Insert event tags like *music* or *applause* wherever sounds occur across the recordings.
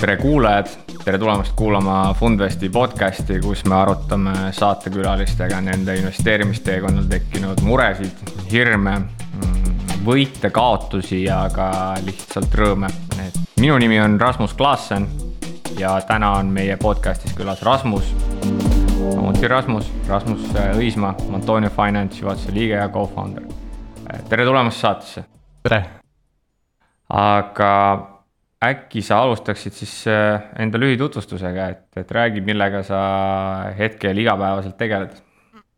tere kuulajad, tere tulemast kuulama Fundvesti podcasti, kus me arutame saatekülalistega nende investeerimisteekonnal tekkinud muresid, hirme, võite, kaotusi ja ka lihtsalt rõõme. minu nimi on Rasmus Klaassen ja täna on meie podcastis külas Rasmus. Samuti Rasmus, Rasmus Õismaa, Antonio Finance juhatuse liige ja co-founder. tere tulemast saatesse. tere. aga äkki sa alustaksid siis äh, enda lühitutvustusega, et, et räägi, millega sa hetkel igapäevaselt tegeled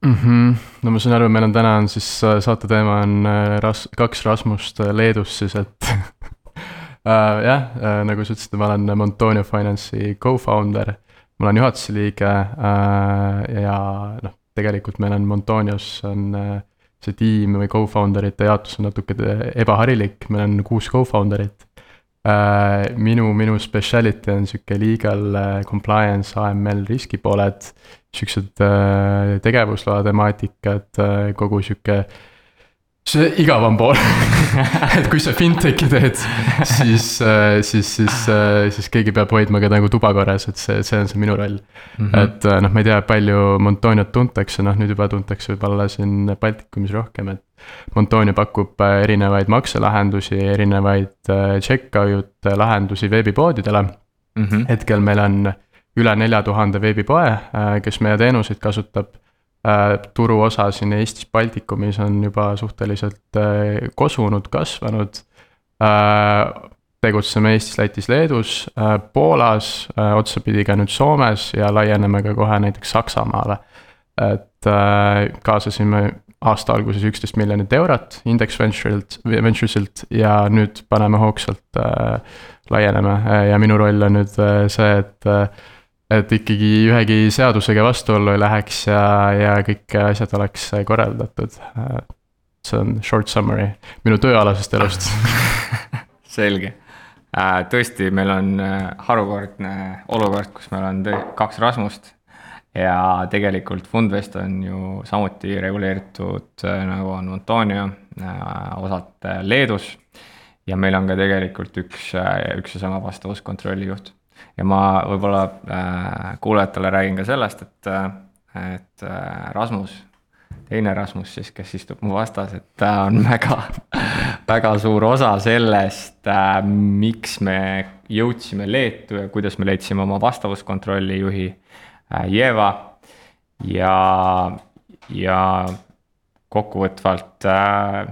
mm. -hmm. no ma saan aru, meil on täna on siis äh, saate teema on äh, ras-, kaks Rasmust Leedus siis, et uh, *laughs* jah uh,, nagu sa ütlesid, ma olen Montonio Finance'i co-founder. Ma olen juhatuse liige uh, ja noh, tegelikult meil on Montonios on uh, see tiim või co-founder ite jaotus on natuke ebaharilik, meil on kuus co-founder'it. Äh, minu, minu speciality on sihuke legal äh, compliance, AML riskipooled, siuksed äh, tegevusloa temaatikad, kogu sihuke see igavam pool *laughs* *laughs* et kui sa fintech'i teed, siis, siis, siis, siis keegi peab hoidma ka nagu tuba korras, et see, see on see minu roll mm. -hmm. et noh, ma ei tea, palju Montoniot tuntakse, noh nüüd juba tuntakse võib-olla siin Baltikumis rohkem, et Montonia pakub äh, erinevaid makselahendusi, erinevaid äh, checkout lahendusi veebipoodidele mm. -hmm. hetkel meil on üle nelja tuhande veebipoe, äh, kes meie teenuseid kasutab. Turuosa siin Eestis, Baltikumis on juba suhteliselt kosunud, kasvanud. tegutseme Eestis, Lätis, Leedus, Poolas, otsapidi ka nüüd Soomes ja laieneme ka kohe näiteks Saksamaale. et kaasasime aasta alguses üksteist miljonit eurot Index Venture'ilt, Ventures'ilt ja nüüd paneme hoogsalt äh,, laieneme äh, ja minu roll on nüüd äh, see, et äh, et ikkagi ühegi seadusega vastuollu ei läheks ja, ja kõik asjad oleks korraldatud. Äh, see on short summary minu tööalasest elust *laughs* selge, äh, tõesti, meil on harukordne olukord, kus meil on kaks Rasmust ja tegelikult Fundvest on ju samuti reguleeritud äh, nagu on Antonio, äh, osalt äh, Leedus. ja meil on ka tegelikult üks, üks ja sama vastavuskontrolli juht. Ja ma võib-olla äh, kuulajatele räägin ka sellest, et, et Rasmus, teine Rasmus siis, kes istub mu vastas, et ta on *laughs* väga, väga suur osa sellest äh,, miks me jõudsime Leetu ja kuidas me leidsime oma vastavuskontrolli juhi Äh, Jeva ja, ja kokkuvõtvalt äh,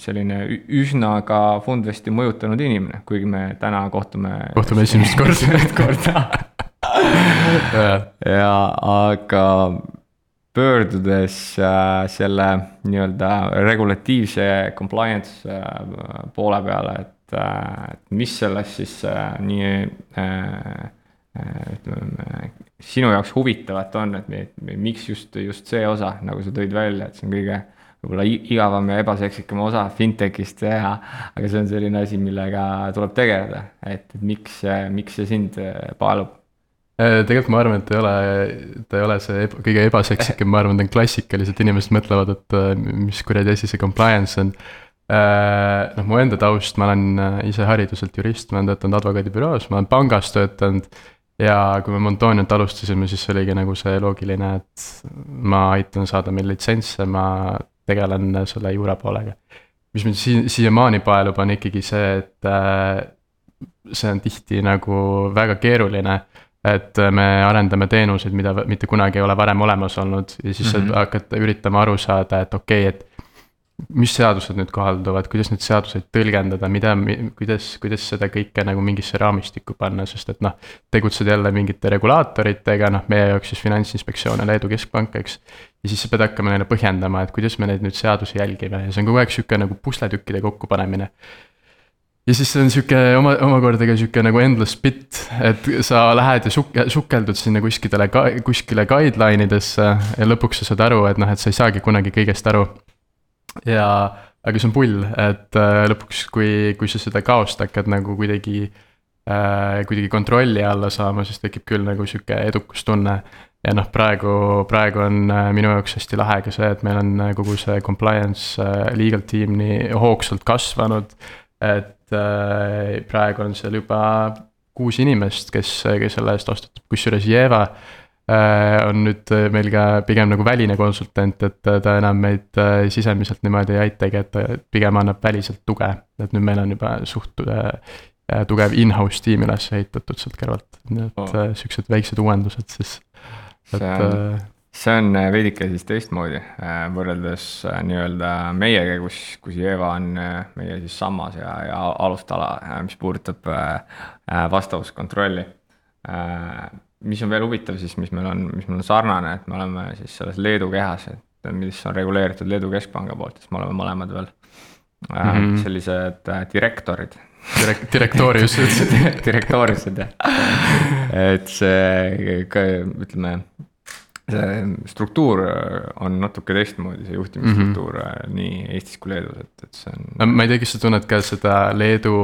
selline üsna ka Fundvesti mõjutanud inimene, kuigi me täna kohtume. kohtume esimest korda *laughs* esimest korda ja aga pöördudes äh, selle nii-öelda regulatiivse compliance äh, poole peale, et äh,, mis selles siis nii ütleme, sinu jaoks huvitavat on, et miks just, just see osa, nagu sa tõid välja, et see on kõige võib-olla igavam ja ebaseksikam osa fintech'ist teha, aga see on selline asi, millega tuleb tegeleda, et, miks, miks see sind äh, paalub? Äh, tegelikult ma arvan, et ei ole, ta ei ole see eb kõige ebaseksikam, ma arvan, ta on klassikalised inimesed mõtlevad, et mis kuradi asi see compliance on noh, mu enda taust, ma olen ise hariduselt jurist, ma olen töötanud advokaadibüroos, ma olen pangas töötanud ja kui me Montoniat alustasime, siis oligi nagu see loogiline, et ma aitan saada meil litsentse, ma tegelen selle juura poolega. mis mind sii-, siiamaani paelub, on ikkagi see, et äh, see on tihti nagu väga keeruline. et me arendame teenuseid, mida mitte kunagi ei ole varem olemas olnud ja siis mm -hmm. hakkad üritama aru saada, et okei okay,, et mis seadused nüüd kohalduvad, kuidas neid seaduseid tõlgendada, mida, kuidas, kuidas seda kõike nagu mingisse raamistikku panna, sest et noh. tegutsed jälle mingite regulaatoritega, noh meie jaoks siis Finantsinspektsioon ja Leedu keskpank, eks. Ja siis sa pead hakkama neile põhjendama, et kuidas me neid nüüd seadusi jälgime. Ja see on kogu aeg sihuke nagu pusletükkide kokkupanemine. Ja siis see on sihuke oma, omakorda ka sihuke nagu endless bit, et sa lähed ja suk-, sukeldud sinna kuskile, kuskile guideline idesse ja lõpuks sa saad aru, et noh, et sa ei saagi kunagi kõigest aru. Ja, aga see on pull, et äh, lõpuks, kui, kui sa seda kaost hakkad nagu kuidagi äh,, kuidagi kontrolli alla saama, siis tekib küll nagu sihuke edukustunne. Ja noh, praegu, praegu on äh, minu jaoks hästi lahe ka see, et meil on äh, kogu see compliance legal tiim nii hoogsalt kasvanud. et praegu on seal juba kuus inimest, kes, kes selle eest vastutab, kusjuures Jeva on nüüd meil ka pigem nagu väline konsultant, et ta enam meid sisemiselt niimoodi ei aitagi, et ta pigem annab väliselt tuge. et nüüd meil on juba suht tugev in-house tiim üles ehitatud sealt kõrvalt, nii et oh. siuksed väiksed uuendused siis see on, äh, see on äh, veidike siis teistmoodi äh, võrreldes nii-öelda meiega, kus, kus Jeva on meie siis sammas ja, ja alustala, mis puudutab vastavuskontrolli. mis on veel huvitav siis, mis meil on, mis meil on sarnane, et me oleme siis selles Leedu kehas, et mis on reguleeritud Leedu keskpanga poolt, siis me oleme mõlemad veel mm -hmm. sellised direktorid Direk-, direktooriused *laughs* direktooriused jah, et see, ütleme, see struktuur on natuke teistmoodi, see juhtimisstruktuur mm -hmm. nii Eestis kui Leedus, et, et see on. no ma ei tea, kas sa tunned ka seda Leedu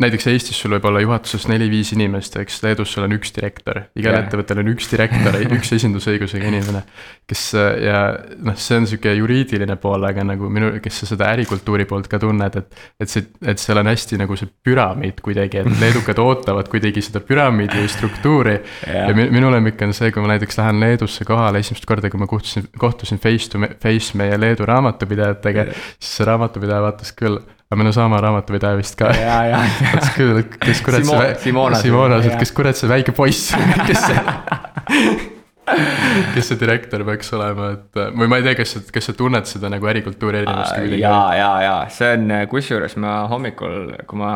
näiteks Eestis sul võib olla juhatuses neli-viis inimest, eks Leedus sul on üks direktor, igal yeah. ettevõttel on üks direktor, *laughs* üks esindusõigusega inimene. kes ja noh, see on sihuke juriidiline pool, aga nagu minu, kes sa seda ärikultuuri poolt ka tunned, et. et see, et seal on hästi nagu see püramiid kuidagi, et leedukad ootavad kuidagi seda püramiidi struktuuri yeah.. ja minu lemmik on see, kui ma näiteks lähen Leedusse kohale esimest korda, kui ma kohtusin, kohtusin face to face meie Leedu raamatupidajatega yeah.. siis see raamatupidaja vaatas küll aga on sama raamatupidaja vist ka. kes kurat Simo, see. Simonas. Simonas, et kes kurat see väike poiss kes see kes see direktor peaks olema, et või ma ei tea, kas sa, kas sa tunned seda nagu ärikultuuri erinevust kuidagi? ja, ja, ja see on kusjuures ma hommikul, kui ma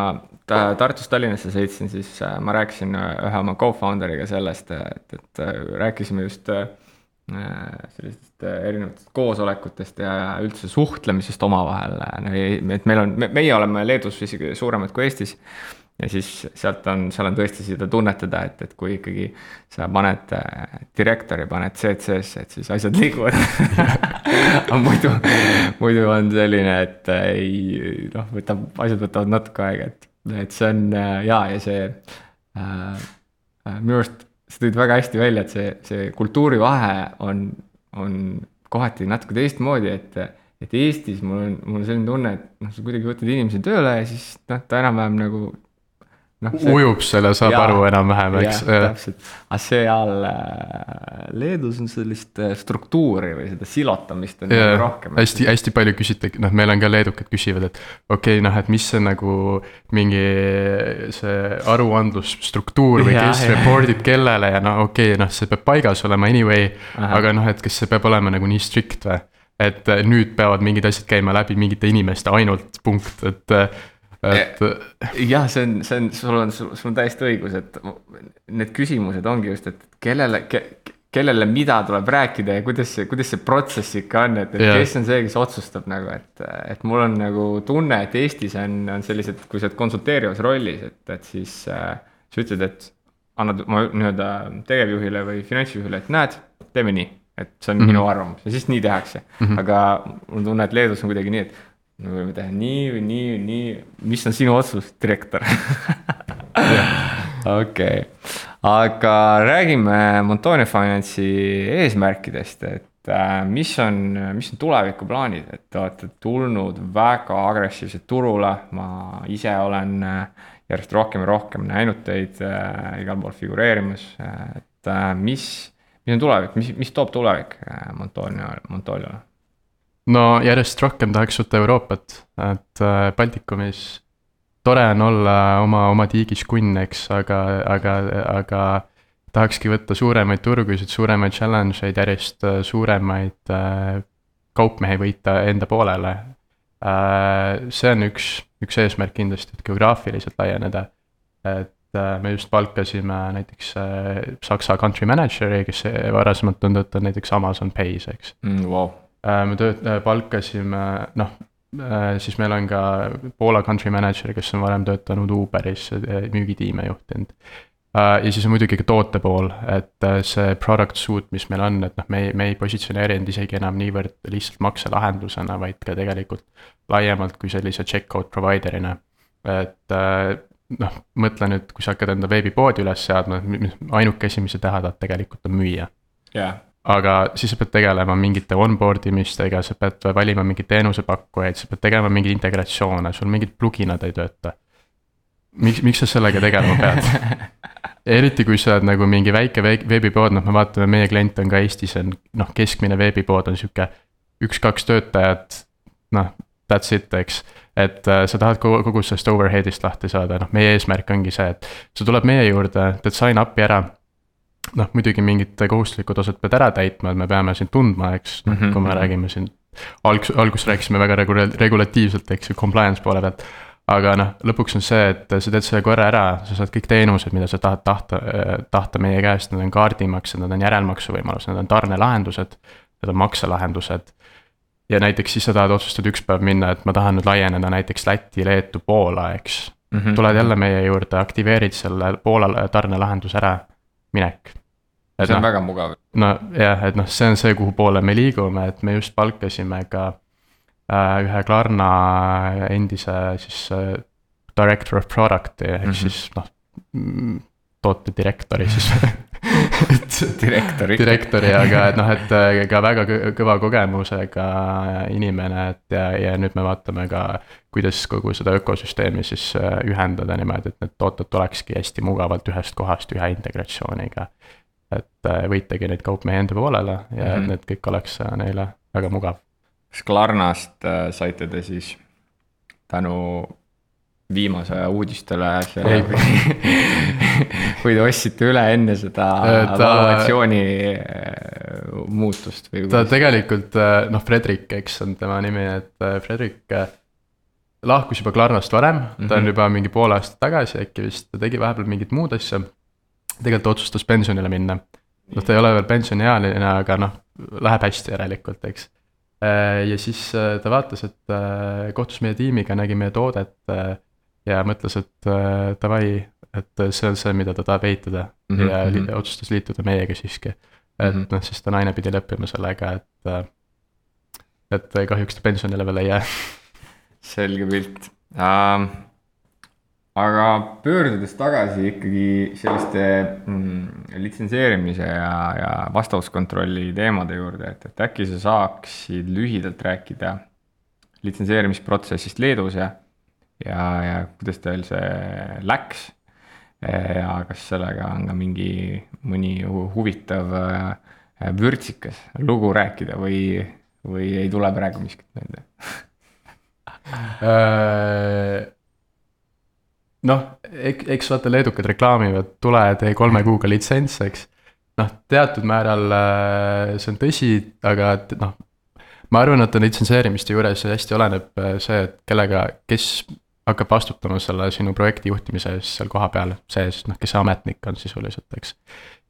Tartust Tallinnasse sõitsin, siis äh, ma rääkisin ühe oma co-founder'iga sellest, et, et rääkisime just äh, sellistest äh, erinevatest koosolekutest ja üldse suhtlemisest omavahel, et meil on, meie oleme Leedus isegi suuremad kui Eestis. ja siis sealt on, seal on tõesti seda tunnetada, et, et kui ikkagi sa paned äh, direktori, paned CC-sse, et siis asjad liiguvad *laughs* aga muidu, muidu on selline, et ei noh, võtab, asjad võtavad natuke aega, et, et see on ja, ja see äh, minu arust sa tõid väga hästi välja, et see, see kultuurivahe on, on kohati natuke teistmoodi, et, et Eestis mul on, mul on selline tunne, et noh, sa kuidagi võtad inimese tööle ja siis noh, ta enam-vähem nagu noh. ujub selle, saab ja, aru enam-vähem, eks. täpselt, aga seal äh, Leedus on sellist äh, struktuuri või seda silotamist on ja, nagu rohkem. hästi, hästi palju küsitakse, noh, meil on ka leedukad küsivad, et okei okay,, noh, et mis see nagu mingi see aruandlusstruktuur või ja, kes ja. report ib kellele ja no okei okay,, noh, see peab paigas olema anyway. aga noh, et kas see peab olema nagu nii strict või? et äh, nüüd peavad mingid asjad käima läbi mingite inimeste ainult, punkt, et et. Eh, jah, see on, see on, sul on, sul on täiesti õigus, et need küsimused ongi just, et kellele ke,, kellele mida tuleb rääkida ja kuidas see, kuidas see protsess ikka on, et, et yeah. kes on see, kes otsustab nagu, et, et mul on nagu tunne, et Eestis on, on sellised, kui sa oled konsulteerivas rollis, et, et siis äh, sa ütled, et annad oma nii-öelda tegevjuhile või finantsjuhile, et näed, teeme nii et see on mm -hmm. minu arvamus ja siis nii tehakse mm. -hmm. aga mul on tunne, et Leedus on kuidagi nii, et me võime teha nii või nii või nii, mis on sinu otsus, direktor? *laughs* Okei, aga räägime Montone Finance'i eesmärkidest, et äh, mis on, mis on tulevikuplaanid, et te olete tulnud väga agressiivselt turule, ma ise olen äh, järjest rohkem ja rohkem näinud teid äh, igal pool figureerimas, et äh, mis, mis on tulevik, mis, mis toob tulevik äh, Montone, Montoliole? No järjest rohkem tahaks võtta Euroopat, et äh, Baltikumis tore on olla oma, oma tiigis kunn, eks, aga, aga, aga tahakski võtta suuremaid turgusid, suuremaid challenge eid, järjest äh, suuremaid äh, kaupmehi võita enda poolele. see on üks, üks eesmärk kindlasti, et geograafiliselt laieneda. et me just palkasime näiteks Saksa country manager'i, kes varasemalt on töötanud näiteks Amazon Pay's, eks mm,. Wow me tööt-, äh, palkasime, noh, äh, siis meil on ka Poola country manager, kes on varem töötanud Uberis, müügitiime juhtinud. ja siis on muidugi ka toote pool, et see product suite, mis meil on, et noh, me ei, me ei positsioneeri end isegi enam niivõrd lihtsalt makselahendusena, vaid ka tegelikult laiemalt kui sellise check-out provider'ina. et noh, mõtle nüüd, kui sa hakkad enda veebipoodi üles seadma, ainuke asi, mis sa teha tahad tegelikult on müüa. jah, aga siis sa pead tegelema mingite onboard imistega, sa pead valima mingeid teenusepakkujaid, sa pead tegema mingeid integratsioone, sul mingid pluginad ei tööta. miks, miks sa sellega tegelema pead? *laughs* eriti kui sa oled nagu mingi väike veebipood, noh, me vaatame, meie klient on ka Eestis on noh, keskmine veebipood on sihuke üks-kaks töötajat, noh, that's it, eks. et äh, sa tahad kogu, kogu sellest overhead'ist lahti saada, noh, meie eesmärk ongi see, et sa tuled meie juurde, teed sign up'i ära noh, muidugi mingid kohustuslikud osad pead ära täitma, et me peame sind tundma, eks, mm -hmm. kui me mhm. räägime siin. algus, alguses rääkisime väga regula-, regulatiivselt, eks ju, compliance poole pealt. aga noh, lõpuks on see, et sa teed selle korra ära, sa saad kõik teenused, mida sa tahad tahta, tahta meie käest, need on kaardimaksed, need on järelmaksuvõimalused, need on tarnelahendused. Need on makselahendused. ja näiteks siis sa tahad otsustada üks päev minna, et ma tahan nüüd laieneda näiteks Lätti, Leetu, Poola, eks mm. -hmm. tuled jälle meie juurde, aktiveerid selle Poola tarnelahenduse ära minek. see on no, väga mugav. nojah, et noh, see on see, kuhu poole me liigume, et me just palkasime ka äh, ühe Klarna endise siis äh, director of product'i ehk mm -hmm. siis noh mm, tootedirektori siis *laughs* direktori. direktori, aga et noh, et äh, ka väga kõva kogemusega inimene, et ja, ja nüüd me vaatame ka. kuidas kogu seda ökosüsteemi siis äh, ühendada niimoodi, et need tooted tulekski hästi mugavalt ühest kohast ühe integratsiooniga. et äh, võitagi neid kaup meie enda poolele ja mm -hmm. need kõik oleks neile väga mugav. kas Klarnast saite te siis tänu viimase aja uudistele selle *laughs* või te ostsite üle enne seda ta, valuatsiooni äh, muutust või? ta tegelikult äh, noh, Fredrik, eks on tema nimi, et äh, Fredrik lahkus juba Klarnast varem mm, -hmm. ta on mhm. juba mingi pool aastat tagasi äkki vist, ta tegi vahepeal mingit muud asja. tegelikult otsustas pensionile minna. noh, ta ei ole veel pensioniealine, aga noh, läheb hästi järelikult, eks. ja siis ta vaatas, et kohtus meie tiimiga, nägi meie toodet ja mõtles, et äh, davai, et see on see, mida ta tahab ehitada mm -hmm. ja li mhm. otsustas liituda meiega siiski. et mm -hmm. noh, siis ta naine pidi leppima sellega, et, äh, et kahjuks ta pensionile veel ei jää *laughs* selge pilt uh,. aga pöördudes tagasi ikkagi selliste mm, litsenseerimise ja, ja vastavuskontrolli teemade juurde, et, et äkki sa saaksid lühidalt rääkida litsenseerimisprotsessist Leedus ja ja, ja kuidas teil see läks. ja kas sellega on ka mingi mõni huvitav äh, vürtsikas lugu rääkida või, või ei tule praegu miskit meelde äh, noh, eks vaata, leedukad reklaamivad, tule tee kolme kuuga litsents, eks. noh, teatud määral äh, see on tõsi, aga noh, ma arvan, et litsenseerimiste juures hästi oleneb see, et kellega, kes hakkab vastutama selle sinu projekti juhtimise eest seal kohapeal sees, noh, kes see ametnik on sisuliselt, eks.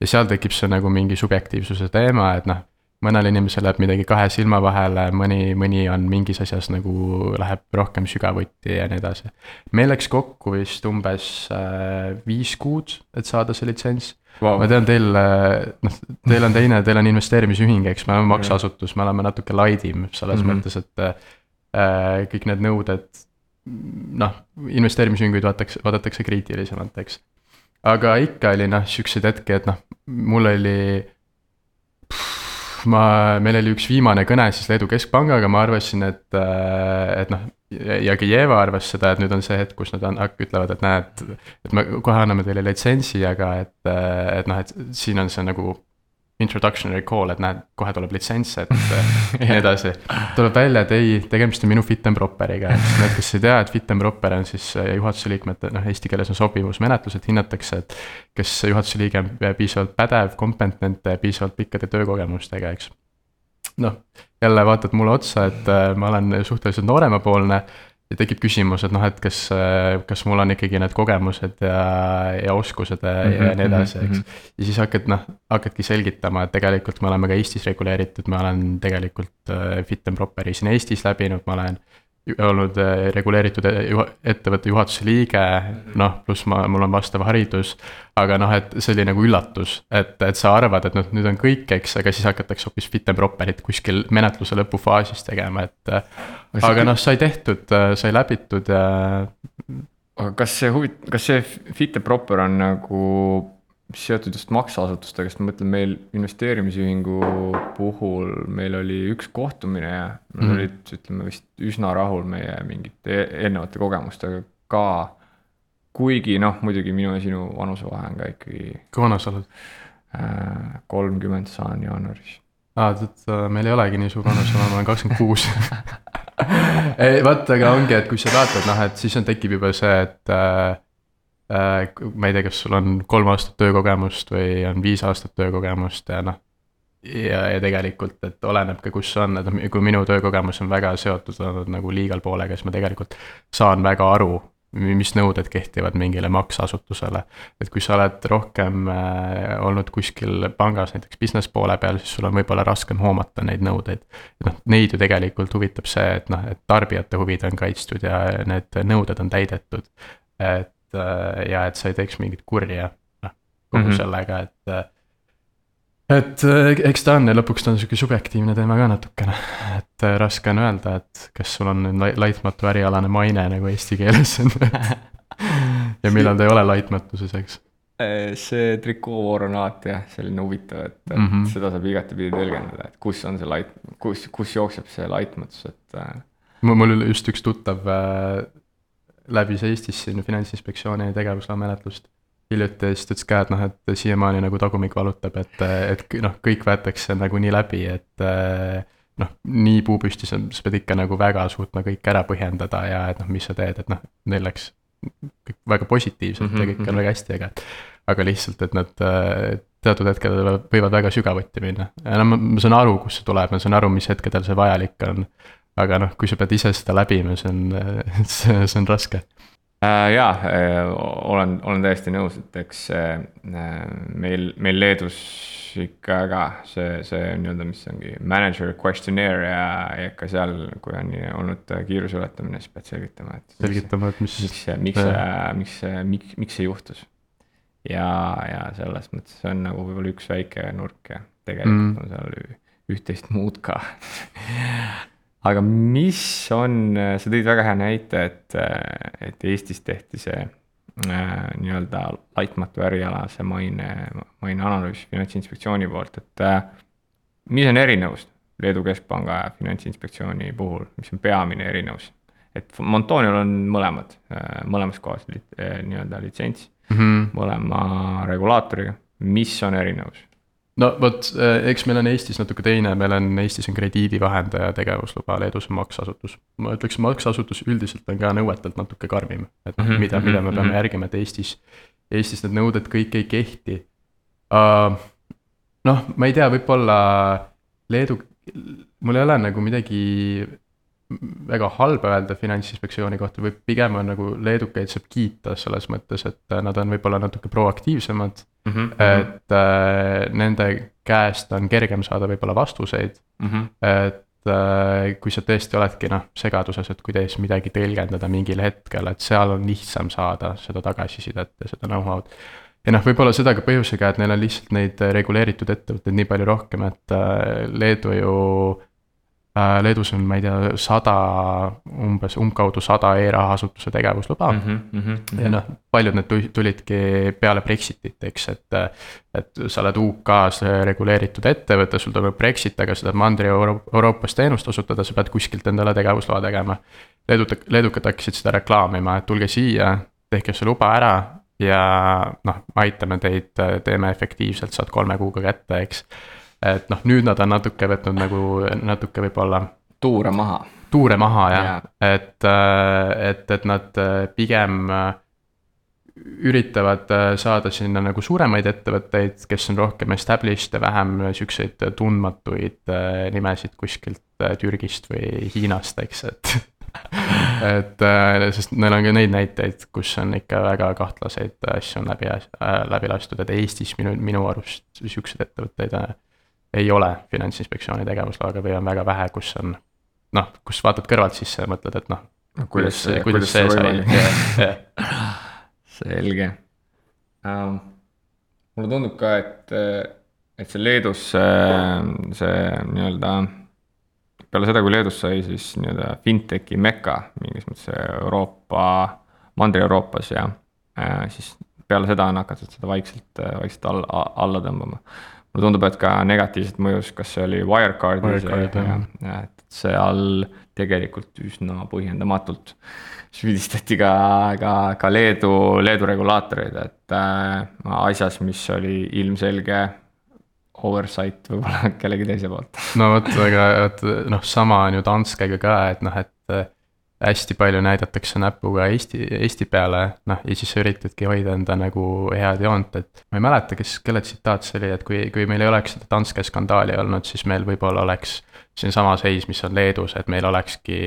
ja seal tekib see nagu mingi subjektiivsuse teema, et noh, mõnel inimesel läheb midagi kahe silma vahele, mõni, mõni on mingis asjas nagu läheb rohkem sügavuti ja nii edasi. meil läks kokku vist umbes äh, viis kuud, et saada see litsents wow.. ma tean, teil, äh, noh, teil on teine, teil on investeerimisühing, eks, me oleme makseasutus, me oleme natuke laidim selles mm -hmm. mõttes, et äh, kõik need nõuded noh, investeerimisühinguid vaadatakse, vaadatakse kriitilisemalt, eks. aga ikka oli noh, siukseid hetki, et noh, mul oli. ma, meil oli üks viimane kõne siis Leedu keskpangaga, ma arvasin, et, et noh. ja Kijeva arvas seda, et nüüd on see hetk, kus nad on, ütlevad, et näed, et me kohe anname teile litsentsi, aga et, et noh, et siin on see nagu introductionary call, et näed, kohe tuleb litsents, et *laughs* ja nii edasi. tuleb välja, et ei, tegemist on minu fit and proper'iga, et *laughs* need, kes ei tea, et fit and proper on siis äh, juhatuse liikmete, noh, eesti keeles on sobivusmenetlus, et hinnatakse, et. kes juhatuse liige on piisavalt pädev, kompetentne, piisavalt pikkade töökogemustega, eks. noh, jälle vaatad mulle otsa, et äh, ma olen suhteliselt nooremapoolne ja tekib küsimus, et noh, et kas, kas mul on ikkagi need kogemused ja, ja oskused ja, mm -hmm, ja nii edasi, eks. Mhm. ja siis hakkad noh, hakkadki selgitama, et tegelikult me oleme ka Eestis reguleeritud, ma olen tegelikult äh, fit and proper'i siin Eestis läbinud, ma olen olnud äh, reguleeritud äh, ettevõtte juhatuse liige, noh, pluss ma, mul on vastav haridus. aga noh, et see oli nagu üllatus, et, et sa arvad, et noh, nüüd on kõik, eks, aga siis hakatakse hoopis fit and proper'it kuskil menetluse lõpufaasis tegema, et. aga noh, sai tehtud, sai läbitud ja. aga kas see huvit-, kas see fit and proper on nagu seotud just makseasutustega, sest ma mõtlen, meil investeerimisühingu puhul meil oli üks kohtumine ja nad mm olid, ütleme vist üsna rahul meie mingite eelnevate kogemustega ka. kuigi noh, muidugi minu ja sinu vanusevahe on ka ikkagi. kui vana sa oled? Äh, kolmkümmend saan jaanuaris. aa, tead, äh, meil ei olegi nii suur vanus, ma olen kakskümmend kuus. *laughs* ei, vaata, aga ongi, et kui sa vaatad, noh, et siis on, tekib juba see, et Äh, ma ei tea, kas sul on kolm aastat töökogemust või on viis aastat töökogemust ja noh. ja, ja tegelikult, et oleneb ka, kus see on, et kui minu töökogemus on väga seotud olnud nagu legal poolega, siis ma tegelikult saan väga aru, mis nõuded kehtivad mingile makseasutusele. et kui sa oled rohkem äh, olnud kuskil pangas näiteks business poole peal, siis sul on võib-olla raskem hoomata neid nõudeid. noh, neid ju tegelikult huvitab see, et noh, et tarbijate huvid on kaitstud ja need nõuded on täidetud. et Äh, ja et sa ei teeks mingit kurja, noh, kogu mm -hmm. sellega, et. Äh, et äh, eks ta on ja lõpuks ta on sihuke subjektiivne teema ka natukene, et raske on öelda, et kas sul on laitmatu ärialane maine nagu eesti keeles on *laughs* ja millal ta ei ole laitmatuses, eks see alati jah, selline huvitav, et, et mm -hmm. seda saab igatepidi tõlgendada, et kus on see lait-, kus, kus jookseb see laitmatus, et. mul just üks tuttav läbis Eestis siin Finantsinspektsiooni tegevusloa menetlust hiljuti ja siis ta ütles ka, et noh, et siiamaani nagu tagumik valutab, et, et noh, kõik võetakse nagu nii läbi, et noh, nii puu püsti, sa, sa pead ikka nagu väga suutma kõik ära põhjendada ja et noh, mis sa teed, et noh, neil läks kõik väga positiivselt mm -hmm. ja kõik on mhm. väga hästi, aga aga lihtsalt, et nad teatud hetkedel võivad väga sügavuti minna ja no ma, ma saan aru, kust see tuleb, ma saan aru, mis hetkedel see vajalik on aga noh, kui sa pead ise seda läbima, see on, *laughs* see, see on raske äh,. jaa äh,, olen, olen täiesti nõus, et eks äh, meil, meil Leedus ikka ka see, see nii-öelda, mis ongi manager questionnaire ja, ja ikka seal, kui on olnud kiiruse ületamine, siis pead selgitama, et. selgitama, et mis. miks, miks see, miks see, miks, miks see juhtus. ja, ja selles mõttes see on nagu võib-olla üks väike nurk ja tegelikult mm. on seal üht-teist muud ka *laughs* aga mis on, sa tõid väga hea näite, et, et Eestis tehti see äh, nii-öelda laitmatu ärialase maine, maine analüüs Finantsinspektsiooni poolt, et äh, mis on erinevus Leedu Keskpanga ja Finantsinspektsiooni puhul, mis on peamine erinevus? et Montonial on mõlemad, äh, mõlemas kohas nii-öelda litsents mm, -hmm. mõlema regulaatoriga, mis on erinevus? No vot, eh, eks meil on Eestis natuke teine, meil on Eestis on krediidivahendaja tegevusluba, Leedus on makseasutus. ma ütleks, makseasutus üldiselt on ka nõuetelt natuke karmim, et mm -hmm, mida, mida me peame mm -hmm. järgima, et Eestis, Eestis need nõuded kõik ei kehti uh,. noh, ma ei tea, võib-olla Leedu, mul ei ole nagu midagi väga halba öelda Finantsinspektsiooni kohta või pigem on nagu leedukaid saab kiita selles mõttes, et nad on võib-olla natuke proaktiivsemad mm. -hmm. et äh, nende käest on kergem saada võib-olla vastuseid mm. -hmm. et äh, kui sa tõesti oledki noh, segaduses, et kuidas midagi tõlgendada mingil hetkel, et seal on lihtsam saada seda tagasisidet ja seda know-how'd ja noh, võib-olla seda ka põhjusega, et neil on lihtsalt neid reguleeritud ettevõtteid nii palju rohkem, et äh, Leedu ju Äh, Leedus on, ma ei tea, sada, umbes umbkaudu sada e-rahaasutuse tegevusluba mm. -hmm, mm -hmm. ja noh, paljud need tulidki peale Brexitit, eks, et. et sa oled UK-s reguleeritud ettevõte, sul toimub Brexit, aga sa tahad Mandri-Euroopas teenust osutada, sa pead kuskilt endale tegevusloa tegema. Leedut-, leedukad hakkasid seda reklaamima, et tulge siia, tehke see luba ära ja noh, aitame teid, teeme efektiivselt, saad kolme kuuga kätte, eks et noh, nüüd nad on natuke võtnud nagu natuke võib-olla. tuure maha. tuure maha jah ja., et, äh, et, et nad äh, pigem äh, üritavad saada sinna nagu suuremaid ettevõtteid, kes on rohkem established ja vähem siukseid tundmatuid nimesid kuskilt Türgist või Hiinast, eks, et *laughs* et sest neil on ka neid näiteid, kus on ikka väga kahtlaseid asju on läbi läbi lastud, et Eestis minu, minu arust siukseid ettevõtteid ei ole Finantsinspektsiooni tegevusloaga või on väga vähe, kus on noh, kus vaatad kõrvalt sisse ja mõtled, et noh no,, kuidas, kuidas, kuidas see sai. *laughs* selge um,. mulle tundub ka, et, et see Leedus see, see nii-öelda, peale seda, kui Leedus sai siis nii-öelda fintechi meka, mingis mõttes Euroopa Mandri-Euroopas ja äh, siis peale seda on hakatud seda vaikselt, vaikselt alla, alla tõmbama. Mulle tundub, et ka negatiivset mõjus, kas see oli Wirecardis Wirecard, ja, et seal tegelikult üsna põhjendamatult süüdistati ka, ka, ka Leedu, Leedu regulaatoreid, et äh, asjas, mis oli ilmselge oversight võib-olla *laughs* kellegi teise poolt. no vot, aga vot noh, sama on ju Danskega ka, et noh, et hästi palju näidatakse näpuga Eesti, Eesti peale, noh ja siis üritadki hoida enda nagu head joont, et. ma ei mäleta, kes, kelle tsitaat see oli, et kui, kui meil ei oleks seda Danske skandaali olnud, siis meil võib-olla oleks siin sama seis, mis on Leedus, et meil olekski.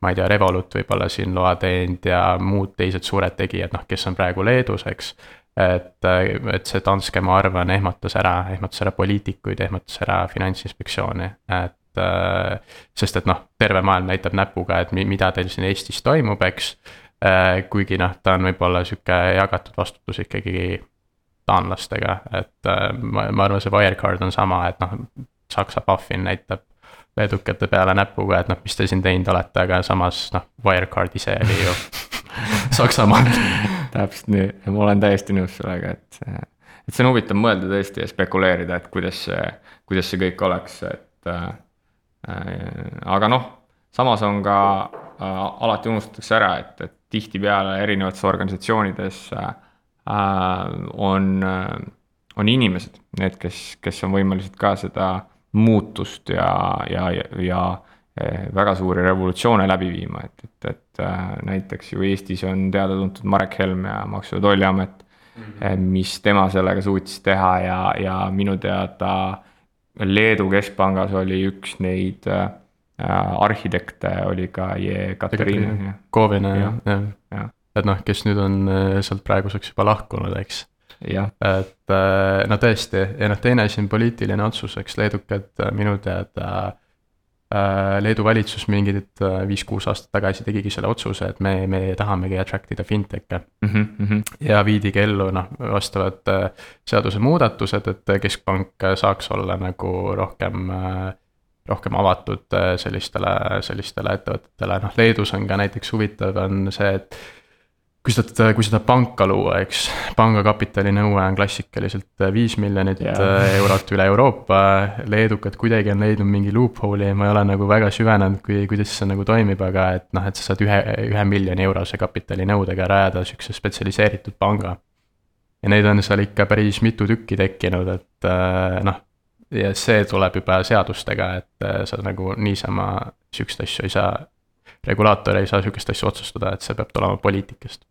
ma ei tea, Revolut võib-olla siin loa teinud ja muud teised suured tegijad, noh, kes on praegu Leedus, eks et, et see Danske, ma arvan, ehmatas ära, ehmatas ära poliitikuid, ehmatas ära finantsinspektsiooni, et sest et noh, terve maailm näitab näpuga, et mida teil siin Eestis toimub, eks. Äh, kuigi noh, ta on võib-olla sihuke jagatud vastutus ikkagi taanlastega, et äh, ma, ma arvan, see Wirecard on sama, et noh, Saksa Puffin näitab leedukate peale näpuga, et noh, mis te siin teinud olete, aga samas noh, Wirecard ise oli ju *laughs* Saksamaal täpselt nii, ma olen täiesti nõus sellega, et, et see on huvitav mõelda tõesti ja spekuleerida, et kuidas see, kuidas see kõik oleks, et Äh, aga noh, samas on ka äh, alati unustatakse ära, et, et tihtipeale erinevates organisatsioonides äh, on, on inimesed, need, kes, kes on võimelised ka seda muutust ja, ja, ja, ja väga suuri revolutsioone läbi viima, et, et, et näiteks ju Eestis on teada-tuntud Marek Helm ja Maksu- ja Tolliamet mm, -hmm. mis tema sellega suutis teha ja, ja minu teada Leedu keskpangas oli üks neid äh, arhitekte oli ka Jekaterina. Kovina jah, jah ja. et noh, kes nüüd on äh, sealt praeguseks juba lahkunud, eks. et äh, no tõesti ja noh, teine asi on poliitiline otsus, eks leedukad äh, minu teada Äh, Leedu valitsus mingid äh, viis-kuus aastat tagasi tegigi selle otsuse, et me, me tahamegi attract ida fintech'e mm. -hmm. ja viidigi ellu noh, vastavad äh, seadusemuudatused, et keskpank saaks olla nagu rohkem rohkem avatud sellistele, sellistele ettevõtetele, noh Leedus on ka näiteks huvitav on see, et kui sa tahad, kui sa tahad panka luua, eks, panga kapitalinõue on klassikaliselt viis miljonit yeah. Äh, eurot üle Euroopa. leedukad kuidagi on leidnud mingi loophole'i ja ma ei ole nagu väga süvenenud, kui, kuidas see nagu toimib, aga et noh, et sa saad ühe, ühe miljoni eurose kapitalinõudega rajada sihukese spetsialiseeritud panga. ja neid on seal ikka päris mitu tükki tekkinud, et äh, noh, ja see tuleb juba seadustega, et äh, sa nagu niisama sihukest asju ei saa regulaator ei saa sihukest asja otsustada, et see peab tulema poliitikast.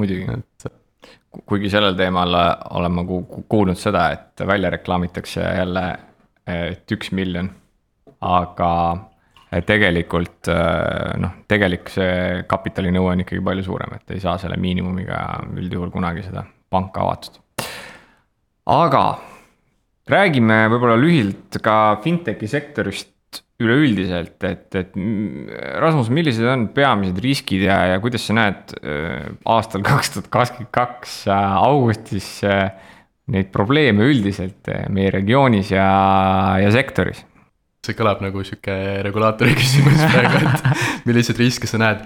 Muidugi. Et..., kuigi sellel teemal olen ma kuulnud seda, et välja reklaamitakse jälle, et üks miljon, aga tegelikult noh, tegelik see kapitalinõue on ikkagi palju suurem, et ei saa selle miinimumiga üldjuhul kunagi seda panka avatud. aga räägime võib-olla lühidalt ka fintechi sektorist üleüldiselt, et, et Rasmus, millised on peamised riskid ja, ja kuidas sa näed äh, aastal *laughs* kaks tuhat kakskümmend kaks äh, augustis äh, neid probleeme üldiselt meie regioonis ja, ja sektoris? see kõlab nagu sihuke regulaatori *laughs* küsimus praegu, et *laughs* milliseid riske sa näed.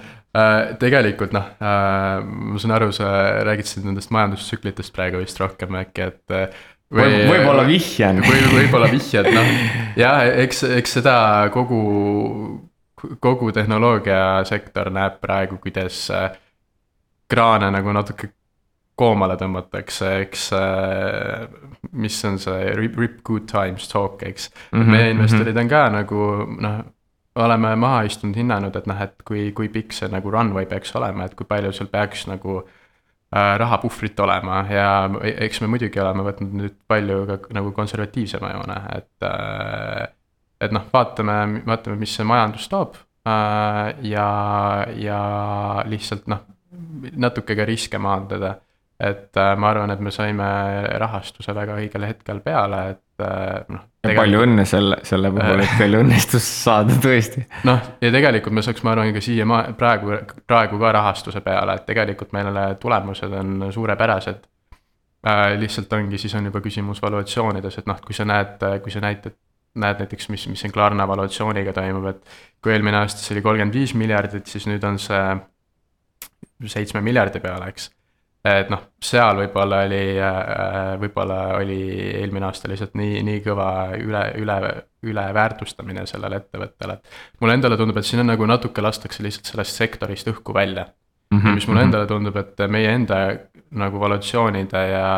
tegelikult noh, ma saan aru, sa räägid siin nendest majandustsüklitest praegu vist rohkem äkki, et või võib-olla vihjan. või võib-olla vihjad, noh jah, eks, eks seda kogu, kogu tehnoloogiasektor näeb praegu, kuidas äh, kraane nagu natuke koomale tõmmatakse, eks äh, mis on see rip, rip good times talk, eks mm. -hmm, meie investorid on ka nagu noh, oleme maha istunud, hinnanud, et noh, et kui, kui pikk see nagu runway peaks olema, et kui palju seal peaks nagu rahapuhvrit olema ja eks me muidugi oleme võtnud nüüd palju ka nagu konservatiivsema joone, et. Äh, et noh, vaatame, vaatame, mis see majandus toob äh, ja, ja lihtsalt noh, natuke ka riske maandada et äh, ma arvan, et me saime rahastuse väga õigel hetkel peale, et äh, noh. palju õnne selle, selle puhul, et teil *laughs* õnnestus saada tõesti. noh, ja tegelikult me saaks, ma arvan, ka siia praegu, praegu ka rahastuse peale, et tegelikult meile tulemused on suurepärased äh,. lihtsalt ongi, siis on juba küsimus valuatsioonides, et noh, kui sa näed, kui sa näitad näed näiteks, mis, mis siin Klarna valuatsiooniga toimub, et kui eelmine aasta see oli kolmkümmend viis miljardit, siis nüüd on see seitsme miljardi peale, eks. Et noh, seal võib-olla oli, äh, võib-olla oli eelmine aasta lihtsalt nii, nii kõva üle, üle, üleväärtustamine sellele ettevõttele, et. mulle endale tundub, et siin on nagu natuke lastakse lihtsalt sellest sektorist õhku välja mm. -hmm. mis mulle mhm. endale tundub, et meie enda nagu valutatsioonide ja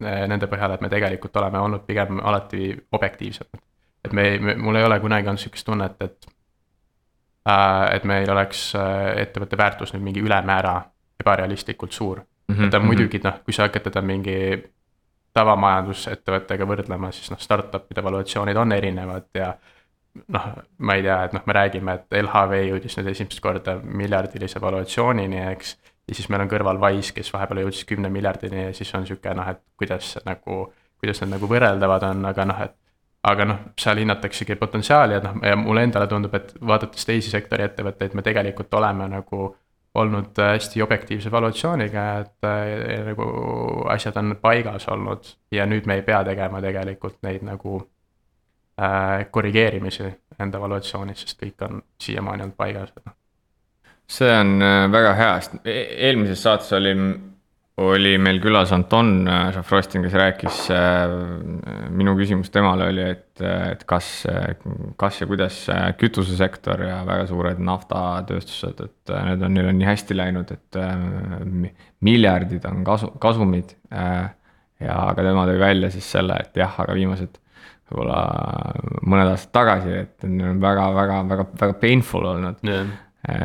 nende põhjal, et me tegelikult oleme olnud pigem alati objektiivsemad. et me, me, mul ei ole kunagi olnud sihukest tunnet, et Äh, et meil oleks äh, ettevõtte väärtus nüüd mingi ülemäära ebarealistlikult suur mm. -hmm. et ta muidugi noh, kui sa hakkad teda mingi tavamajandusettevõttega võrdlema, siis noh, startup'ide valuatsioonid on erinevad ja. noh, ma ei tea, et noh, me räägime, et LHV jõudis nüüd esimest korda miljardilise valuatsioonini, eks. ja siis meil on kõrval Wise, kes vahepeal jõudis kümne miljardini ja siis on sihuke noh, et kuidas nagu, kuidas need nagu võrreldavad on, aga noh, et aga noh, seal hinnataksegi potentsiaali ja noh, ja mulle endale tundub, et vaadates teisi sektori ettevõtteid, me tegelikult oleme nagu olnud hästi objektiivse valuatsiooniga, et äh, nagu asjad on paigas olnud ja nüüd me ei pea tegema tegelikult neid nagu äh, korrigeerimisi enda valuatsioonis, sest kõik on siiamaani olnud paigas. See on äh, väga hea, sest e-, eelmises saates oli oli meil külas Anton Šafrostin, äh, kes rääkis, äh, minu küsimus temale oli, et, et kas, kas ja kuidas kütusesektor ja väga suured naftatööstused, et need on, neil on nii hästi läinud, et äh, miljardid on kasu, kasumid. ja aga tema tõi välja siis selle, et jah, aga viimased võib-olla mõned aastad tagasi, et neil on väga, väga, väga, väga painful olnud yeah..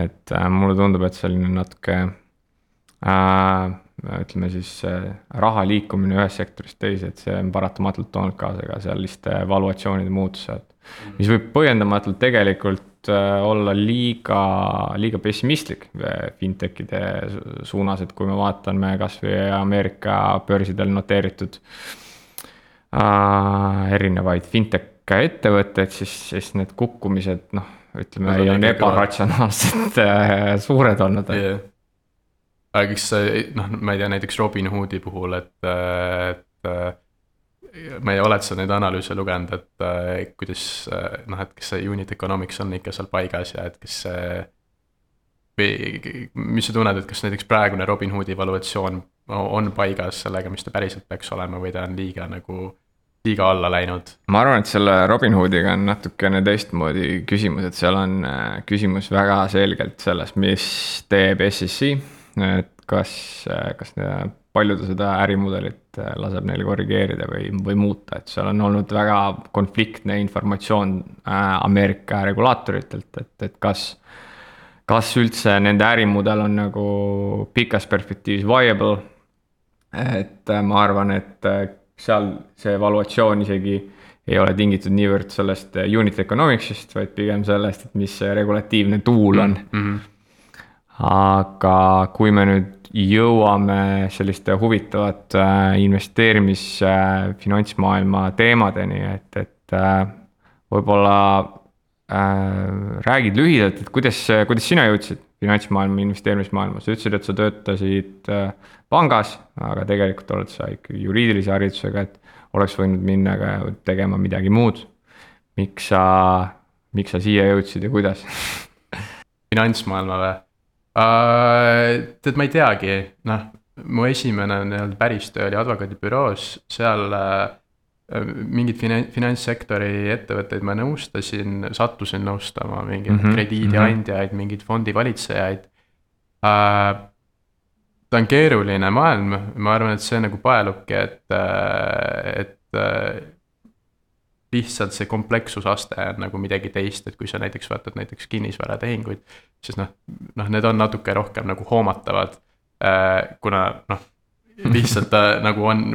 et mulle tundub, et selline natuke äh, ütleme siis raha liikumine ühest sektorist teise, et see on paratamatult toonud kaasa ka selliste valuatsioonide muutused. mis võib põhjendamatult tegelikult äh, olla liiga, liiga pessimistlik äh, fintech'ide suunas, et kui me vaatame kasvõi Ameerika börsidel noteeritud äh, erinevaid fintech ettevõtteid, siis, siis need kukkumised noh, ütleme, on ebaratsionaalselt äh, suured olnud yeah aga kas noh, ma ei tea, näiteks Robinhoodi puhul, et, et ma ei, oled sa neid analüüse lugenud, et kuidas noh, et kas see unit economics on ikka seal paigas ja et kas see. või mis sa tunned, et kas näiteks praegune Robinhoodi valuatsioon on paigas sellega, mis ta päriselt peaks olema või ta on liiga nagu liiga alla läinud. ma arvan, et selle Robinhoodiga on natukene teistmoodi küsimus, et seal on küsimus väga selgelt selles, mis teeb SEC et kas, kas palju ta seda ärimudelit äh, laseb neil korrigeerida või, või muuta, et seal on olnud väga konfliktne informatsioon äh, Ameerika regulaatoritelt, et, et kas. kas üldse nende ärimudel on nagu pikas perspektiivis viable. et äh, ma arvan, et seal see evaluatsioon isegi ei ole tingitud niivõrd sellest unit economics'ist, vaid pigem sellest, et mis see regulatiivne tool on mm. -hmm aga kui me nüüd jõuame selliste huvitavate äh, investeerimis äh, teemadeni, et, et äh, võib-olla äh, räägid lühidalt, et kuidas, kuidas sina jõudsid finantsmaailma, investeerimismaailma, sa ütlesid, et sa töötasid äh, pangas, aga tegelikult oled sa ikkagi juriidilise haridusega, et oleks võinud minna ka tegema midagi muud. miks sa, miks sa siia jõudsid ja kuidas *laughs* finantsmaailma või? Uh,? tead, ma ei teagi, noh, mu esimene nii-öelda päris töö oli advokaadibüroos, seal uh, mingeid finan-, finantssektori ettevõtteid ma nõustasin, sattusin nõustama mingeid mm -hmm, krediidiandjaid mm, -hmm. mingeid fondivalitsejaid uh,. ta on keeruline maailm, ma arvan, et see nagu paelubki, et, et lihtsalt see komplekssusaste on nagu midagi teist, et kui sa näiteks vaatad näiteks kinnisvaratehinguid, siis noh, noh, need on natuke rohkem nagu hoomatavad äh,. kuna noh, lihtsalt ta *laughs* nagu on.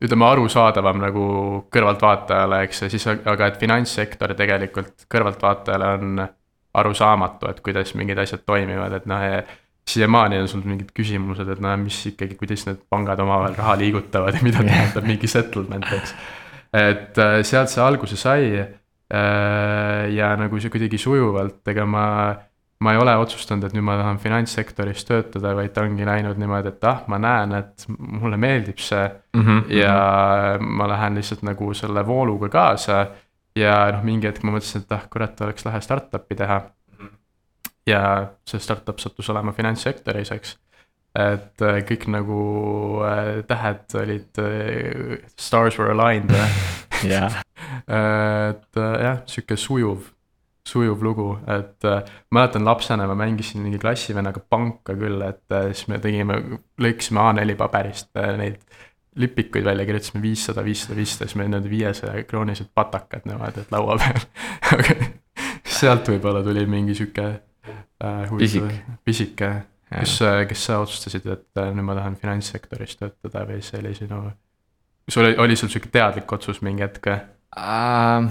ütleme arusaadavam nagu kõrvaltvaatajale, eks, ja siis aga et finantssektor tegelikult kõrvaltvaatajale on arusaamatu, et kuidas mingid asjad toimivad, et noh siiamaani on sul mingid küsimused, et no mis ikkagi, kuidas need pangad omavahel raha liigutavad ja mida tähendab mingi settlement, eks et äh, sealt see alguse sai. Äh, ja nagu see kuidagi sujuvalt, ega ma, ma ei ole otsustanud, et nüüd ma tahan finantssektoris töötada, vaid ta ongi läinud niimoodi, et ah, ma näen, et mulle meeldib see mm. -hmm. ja ma lähen lihtsalt nagu selle vooluga kaasa. ja noh, mingi hetk ma mõtlesin, et ah kurat, oleks lahe startup'i teha ja see startup sattus olema finantssektoris, eks. Et äh, kõik nagu äh, tähed olid äh,, stars were aligned jah, *laughs* *laughs* et jah, sihuke sujuv, sujuv lugu, et mäletan lapsena ma mängisin mingi klassivennaga panka küll, et siis me tegime, lõikasime A4 paberist neid lipikuid välja, kirjutasime viissada, viissada, viissada, siis meil need viiesaja kroonised patakad niimoodi, et laua peal. *laughs* Sealt võib-olla tuli mingi sihuke äh, Pisik. pisike, kes, kes sa otsustasid, et äh, nüüd ma tahan finantssektoris töötada või see oli sinu, sul oli, oli sul sihuke teadlik otsus mingi hetk? Ähm,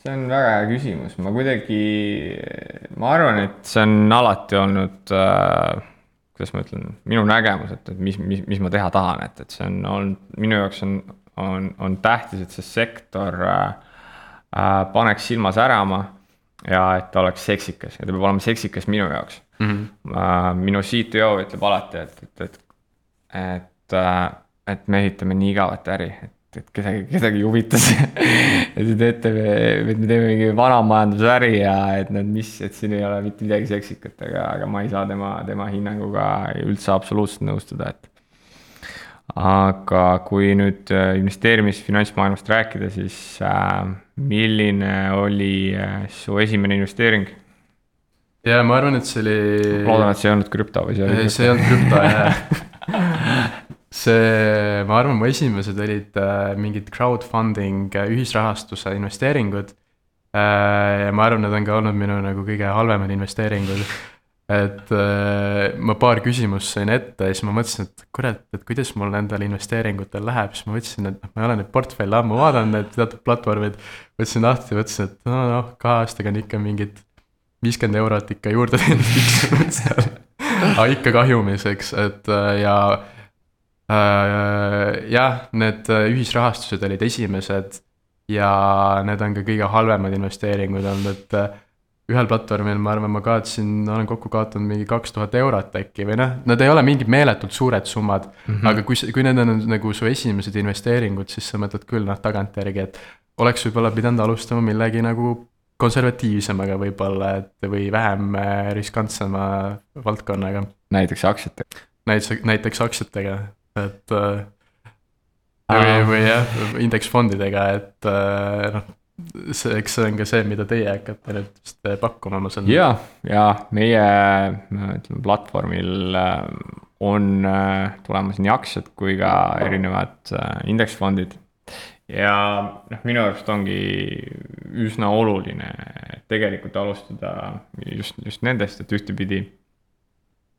see on väga hea küsimus, ma kuidagi, ma arvan, et see on alati olnud äh, kuidas ma ütlen, minu nägemus, et, et mis, mis, mis ma teha tahan, et, et see on olnud, minu jaoks on, on, on tähtis, et see sektor äh, äh, paneks silma särama ja et ta oleks seksikas. Ja ta peab olema seksikas minu jaoks mm. -hmm. minu CTO ütleb alati, et, et, et, et äh,, et me ehitame nii igavat äri, et, et kedagi, kedagi ei huvita see *laughs* et te teete, et me teeme mingi vanamajandusäri ja et need, mis, et siin ei ole mitte midagi seksikat, aga, aga ma ei saa tema, tema hinnanguga üldse absoluutselt nõustuda, et. aga kui nüüd äh, investeerimis- finantsmaailmast rääkida, siis äh, milline oli äh, su esimene investeering? Ja ma arvan, et see oli. loodan, et see ei olnud krüpto või see oli? see ei olnud krüpto jah *laughs* see, ma arvan, mu esimesed olid äh, mingid crowdfunding äh, ühisrahastuse investeeringud äh,. ja ma arvan, need on ka olnud minu nagu kõige halvemad investeeringud. et äh, ma paar küsimust sain ette ja siis ma mõtlesin, et kurat, et kuidas mul nendel investeeringutel läheb, siis ma mõtlesin, et noh, ma ei ole neid portfelle ammu vaadanud, need teatud platvormid. võtsin lahti, mõtlesin, et no noh, kahe aastaga on ikka mingid viiskümmend eurot ikka juurde tiksunud *laughs* seal aga ikka kahjumis, eks, et äh, ja äh, jah, need ühisrahastused olid esimesed ja need on ka kõige halvemad investeeringud olnud, et äh, ühel platvormil ma arvan, ma kaotasin, olen kokku kaotanud mingi kaks tuhat eurot äkki või noh, nad ei ole mingid meeletult suured summad mm. -hmm. aga kui, kui need on nagu su esimesed investeeringud, siis sa mõtled küll noh, tagantjärgi, et oleks võib-olla pidanud alustama millegi nagu konservatiivsemaga võib-olla, et või vähem äh, riskantsema valdkonnaga. näiteks aktsiatega. näiteks, näiteks aktsiatega, et äh, või, või jah, indeksfondidega, et äh, noh, see, eks see on ka see, mida teie hakkate nüüd vist pakkuma, ma saan. ja, ja meie ütleme platvormil on tulemas nii aktsiad kui ka erinevad indeksfondid ja noh, minu arust ongi üsna oluline tegelikult alustada just, just nendest, et ühtepidi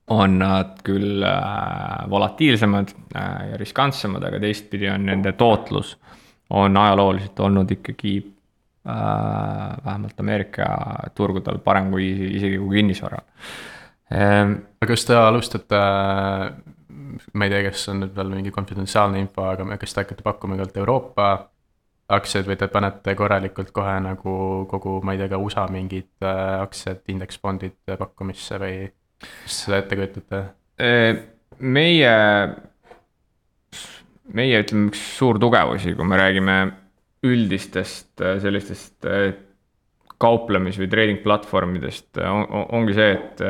on nad küll äh, volatiilsemad äh, ja riskantsemad, aga teistpidi on nende tootlus on ajalooliselt olnud ikkagi äh, vähemalt Ameerika turgudel parem kui isegi kui kinnisvaral. Aga kas te alustate ma ei tea, kas on nüüd veel mingi konfidentsiaalne info, aga kas te hakkate pakkuma ka Euroopa aktsiaid või te panete korralikult kohe nagu kogu, ma ei tea, ka USA mingid äh, aktsiad, indeksfondid pakkumisse või kuidas seda ette kujutate? meie, meie ütleme, üks suur tugevusi, kui me räägime üldistest äh, sellistest äh, kauplemis- või trading platvormidest on, ongi see, et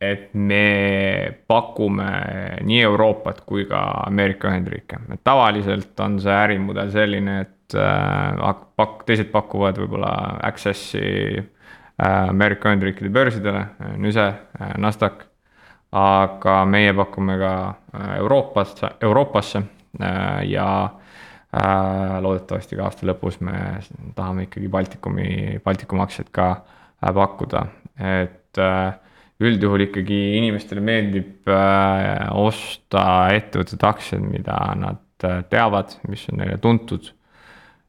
et me pakume nii Euroopat kui ka Ameerika Ühendriike, et tavaliselt on see ärimudel selline, et äh, pak-, teised pakuvad võib-olla access'i äh, Ameerika Ühendriikide börsidele, NÜSE, äh, NASDAQ. aga meie pakume ka Euroopasse, Euroopasse ja loodetavasti ka aasta lõpus me tahame ikkagi Baltikumi, Baltikumi aktsiaid ka pakkuda, et äh, üldjuhul ikkagi inimestele meeldib äh, osta ettevõtete aktsiaid, mida nad äh, teavad, mis on neile tuntud.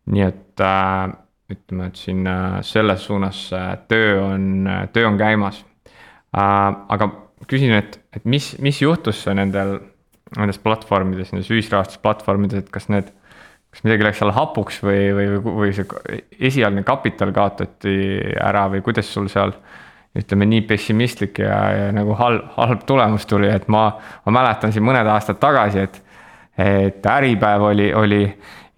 nii et äh, ütleme, et siin selles suunas töö on, töö on käimas. aga küsin, et, et mis, mis juhtus nendel, nendes platvormides, nendes ühisrahastusplatvormides, et kas need kas midagi läks seal hapuks või, või, või see esialgne kapital kaotati ära või kuidas sul seal äh, ütleme nii pessimistlik ja, ja nagu halb, halb tulemus tuli, et ma, ma mäletan siin mõned aastad tagasi, et, et Äripäev oli, oli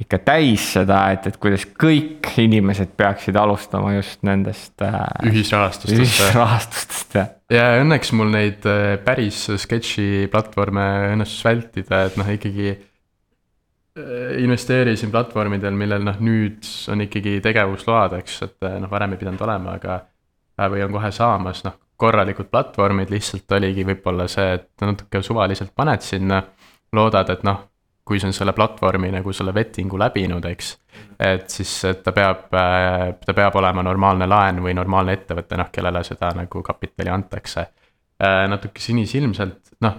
ikka täis seda, et, et kuidas kõik inimesed peaksid alustama just nendest äh,. ühisrahastustest. ühisrahastustest jah. ja õnneks mul neid äh, päris sketši platvorme õnnestus vältida, et noh, ikkagi äh, investeerisin platvormidel, millel noh, nüüd on ikkagi tegevusload, eks, et noh, varem ei pidanud olema, aga. Või on kohe saamas, noh, korralikud platvormid, lihtsalt oligi võib-olla see, et natuke suvaliselt paned sinna. loodad, et noh, kui see on selle platvormi nagu selle vettingu läbinud, eks. et siis et ta peab, ta peab olema normaalne laen või normaalne ettevõte, noh, kellele seda nagu kapitali antakse. natuke sinisilmselt, noh,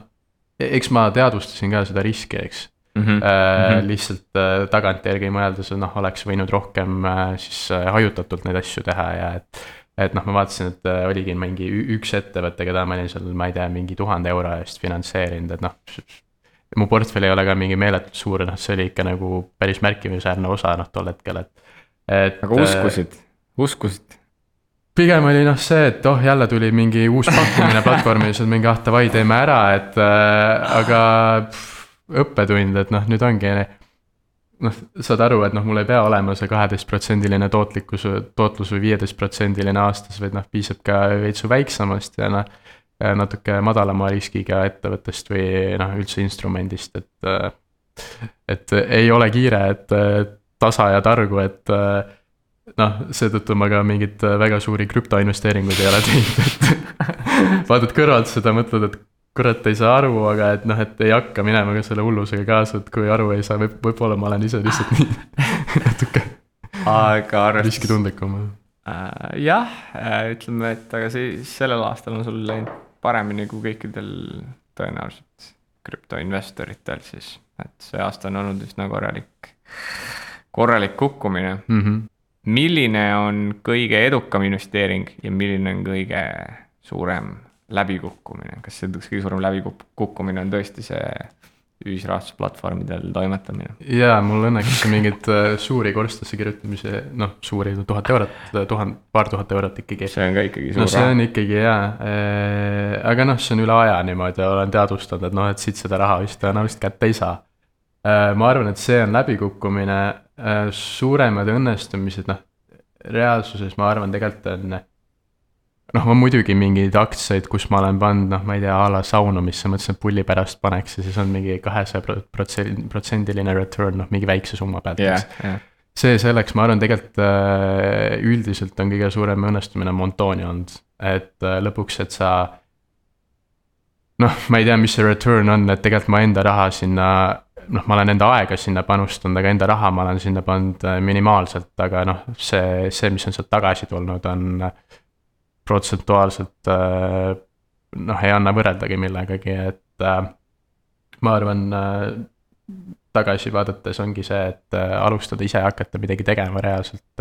eks ma teadvustasin ka seda riski, eks. Mm -hmm. Mm -hmm. lihtsalt äh, tagantjärgi mõeldes, noh, oleks võinud rohkem äh, siis hajutatult neid asju teha ja et et noh, ma vaatasin, et oligi mingi üks ettevõte, keda ma olin seal, ma ei tea, mingi tuhande euro eest finantseerinud, et noh mu portfell ei ole ka mingi meeletult suur, noh, see oli ikka nagu päris märkimisväärne osa noh, tol hetkel, et, et. aga äh, uskusid, uskusid? pigem oli noh see, et oh jälle tuli mingi uus pakkumine platvormil, siis mingi ah davai, teeme ära, et äh, aga pff, õppetund, et noh, nüüd ongi. Noh, saad aru, et noh, mul ei pea olema see kaheteistprotsendiline tootlikkus, tootlus või viieteistprotsendiline aastas, vaid noh, piisab ka veitsu väiksemast ja noh Äh, natuke madalama riskiga ettevõttest või noh, üldse instrumendist, et. Äh, et ei ole kiire, et tasa ja targu, et noh, seetõttu ma ka mingeid väga suuri krüptoinvesteeringuid ei ole teinud, et *laughs* vaatad kõrvalt seda, mõtled, et kurat, ei saa aru, aga et noh, et ei hakka minema ka selle hullusega kaasa, et kui aru ei saa, võib, võib-olla ma olen ise lihtsalt nii *laughs* natuke. aga arvestades. riskitundlikum äh,. jah, ütleme, et aga siis sellel aastal on sul läinud paremini kui kõikidel tõenäoliselt krüptoinvestoritel siis, et see aasta on olnud üsna korralik, korralik kukkumine mm. -hmm. milline on kõige edukam investeering ja milline on kõige suurem läbikukkumine, kas see kõige suurem läbikukkumine on tõesti see ühisrahastusplatvormidel toimetamine. jaa, mul õnneks mingeid äh, suuri korstnasse kirjutamise, noh, suuri, tuhat eurot, tuhand, paar tuhat eurot ikkagi. see on ka ikkagi suur no, see on ikkagi jaa äh,, aga noh, see on üle aja niimoodi, olen teadvustanud, et noh, et siit seda raha vist tõenäoliselt kätte ei saa äh,. ma arvan, et see on läbikukkumine suuremad õnnestumised, noh, reaalsuses ma arvan, tegelikult on noh, ma muidugi mingeid aktsiaid, kus ma olen pannud, noh, ma ei tea, a la saunumisse, mõtlesin, et pulli pärast paneks ja siis on mingi kahesaja protsent, protsendiline return, noh, mingi väikse summa pealt yeah,. Yeah. see selleks, ma arvan, tegelikult äh, üldiselt on kõige suurem õnnestumine Montoni olnud, et äh, lõpuks, et sa. noh, ma ei tea, mis see return on, et tegelikult ma enda raha sinna noh, ma olen enda aega sinna panustanud, aga enda raha ma olen sinna pannud äh, minimaalselt, aga noh, see, see, mis on sealt tagasi tulnud, on protsentuaalselt äh, noh, ei anna võrreldagi millegagi, et äh, ma arvan, äh, tagasi vaadates ongi see, et alustada ise hakata midagi tegema reaalselt,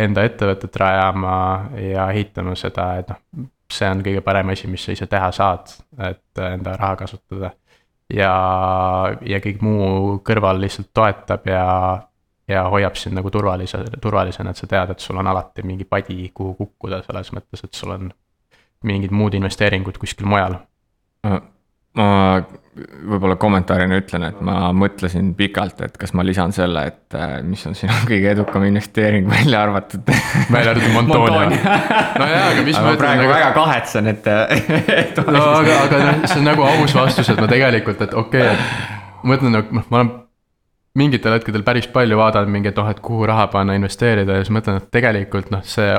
enda ettevõtet rajama ja ehitama seda, et noh, see on kõige parem asi, mis sa ise teha saad, et enda raha kasutada. ja, ja kõik muu kõrval lihtsalt toetab ja ja hoiab sind nagu turvalise, turvalisena, et sa tead, et sul on alati mingi padi, kuhu kukkuda, selles mõttes, et sul on mingid muud investeeringud kuskil mujal. ma võib-olla kommentaarina ütlen, et ma mõtlesin pikalt, et kas ma lisan selle, et äh, mis on sinu *laughs* kõige edukam investeering välja arvatud. välja arvatud *laughs* Montonia. nojah, aga mis aga ma ütlen. praegu nagu... väga kahetsen, et, *laughs* et. no aga, aga see on nagu aus vastus, et ma tegelikult, et okei okay,, et ma mõtlen, et noh, ma olen mingitel hetkedel päris palju vaadanud mingi, et oh, et kuhu raha panna, investeerida ja siis mõtlen, et tegelikult noh, see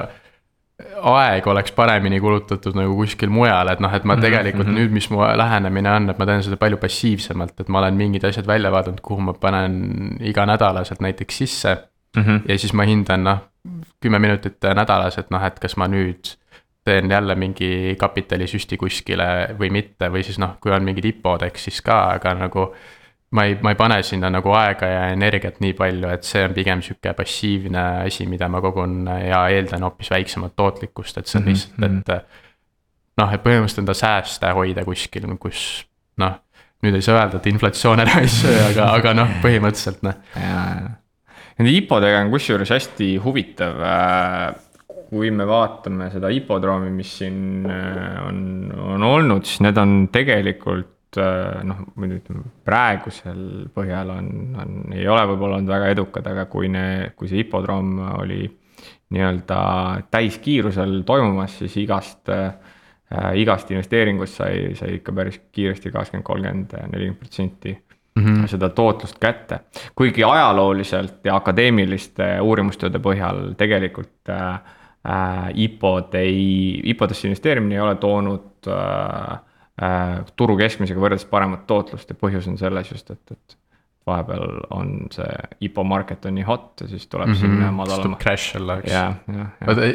aeg oleks paremini kulutatud nagu kuskil mujal, et noh, et ma mhm, tegelikult mm -hmm. nüüd, mis mu lähenemine on, et ma teen seda palju passiivsemalt, et ma olen mingid asjad välja vaadanud, kuhu ma panen iganädalaselt näiteks sisse mm. -hmm. ja siis ma hindan noh, kümme minutit nädalas, et noh, et kas ma nüüd teen jälle mingi kapitalisüsti kuskile või mitte, või siis noh, kui on mingid IPO-d, eks siis ka, aga nagu ma ei, ma ei pane sinna nagu aega ja energiat nii palju, et see on pigem sihuke passiivne asi, mida ma kogun ja eeldan hoopis väiksemat tootlikkust, et see on mhm, lihtsalt mm, -hmm. et. noh, et põhimõtteliselt enda sääste hoida kuskil, kus noh, nüüd ei saa öelda, et inflatsioon ära ei söö, aga, aga noh, põhimõtteliselt noh. Nende IPO-dega on kusjuures hästi huvitav äh, kui me vaatame seda hipodroomi, mis siin äh, on, on olnud, siis need on tegelikult noh, muidu ütleme praegusel põhjal on, on, ei ole võib-olla olnud väga edukad, aga kui ne-, kui see hipodroom oli nii-öelda täiskiirusel toimumas, siis igast äh,, igast investeeringust sai, sai ikka päris kiiresti kakskümmend, kolmkümmend, nelikümmend protsenti -hmm. seda tootlust kätte. kuigi ajalooliselt ja akadeemiliste uurimustööde põhjal tegelikult äh, äh, IPO-d ei, IPO-desse investeerimine ei ole toonud äh, äh, turu keskmisega võrreldes paremat tootlust ja põhjus on selles just, et, et vahepeal on see IPO market on nii hot ja siis tuleb mm -hmm. sinna madalama. crash alla, eks. vaata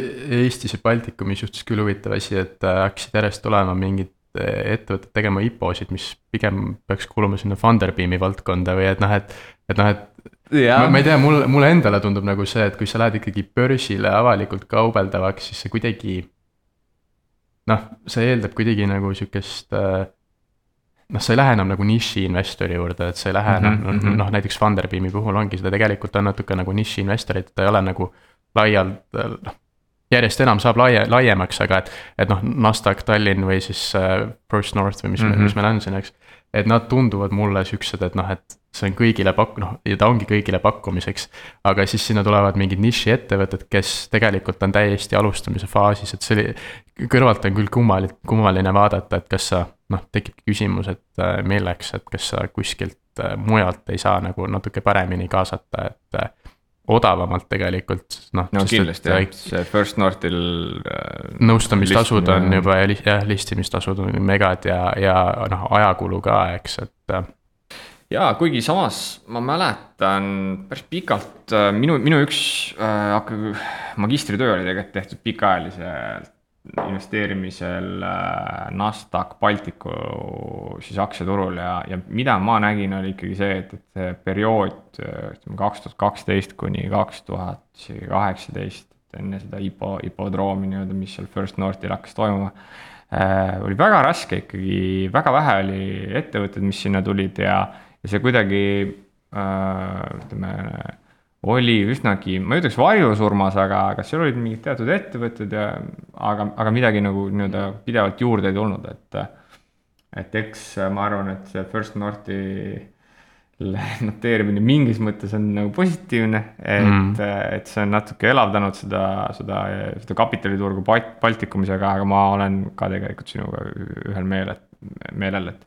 Eestis ja Baltikumis juhtus küll huvitav asi, et äh, hakkasid järjest tulema mingid äh, ettevõtted tegema IPO-sid, mis pigem peaks kuuluma sinna Funderbeami valdkonda või et noh, et, et noh, et. Ma, ma ei tea, mulle, mulle endale tundub nagu see, et kui sa lähed ikkagi börsile avalikult kaubeldavaks, siis see kuidagi. Noh, see eeldab kuidagi nagu sihukest äh, noh, sa ei lähe enam nagu nišiinvestori juurde, et sa ei lähe enam mm -hmm. noh, noh näiteks Funderbeami puhul ongi seda tegelikult on natuke nagu nišiinvestorid, ta ei ole nagu laialt noh. järjest enam saab laie, laiemaks, aga et, et noh, Nasdaq Tallinn või siis uh, First North või mis mm, -hmm. mis meil on siin, eks. Et nad tunduvad mulle siuksed, et noh, et see on kõigile pak-, noh ja ta ongi kõigile pakkumiseks. aga siis sinna tulevad mingid nišiettevõtted, kes tegelikult on täiesti alustamise faasis, et see oli, kõrvalt on küll kummaline, kummaline vaadata, et kas sa noh, tekibki küsimus, et äh, milleks, et kas sa kuskilt äh, mujalt ei saa nagu natuke paremini kaasata, et äh, odavamalt tegelikult noh. no kindlasti jah, see First Northil. nõustamistasud on juba jah, listimistasud on megad ja, ja noh, ajakulu ka, eks, et. ja kuigi samas ma mäletan päris pikalt minu, minu üks äh, magistritöö oli tegelikult tehtud pikaajaliselt investeerimisel äh, Nasdaq Balticu siis aktsiaturul ja, ja mida ma nägin, oli ikkagi see, et, et see periood ütleme kaks tuhat kaksteist kuni kaks tuhat kaheksateist, enne seda IPO, IPO-droomi nii-öelda, mis seal First Northil hakkas toimuma äh,. oli väga raske ikkagi, väga vähe oli ettevõtteid, mis sinna tulid ja, ja see kuidagi äh, ütleme oli üsnagi, ma ei ütleks varjusurmas, aga, aga seal olid mingid teatud ettevõtted ja aga, aga midagi nagu nii-öelda pidevalt juurde ei tulnud, et et eks ma arvan, et see First Northi noteerimine mingis mõttes on nagu positiivne, et mm., et see on natuke elavdanud seda, seda, seda kapitaliturgu Baltikumis, aga, aga ma olen ka tegelikult sinuga ühel meelel, meelel, et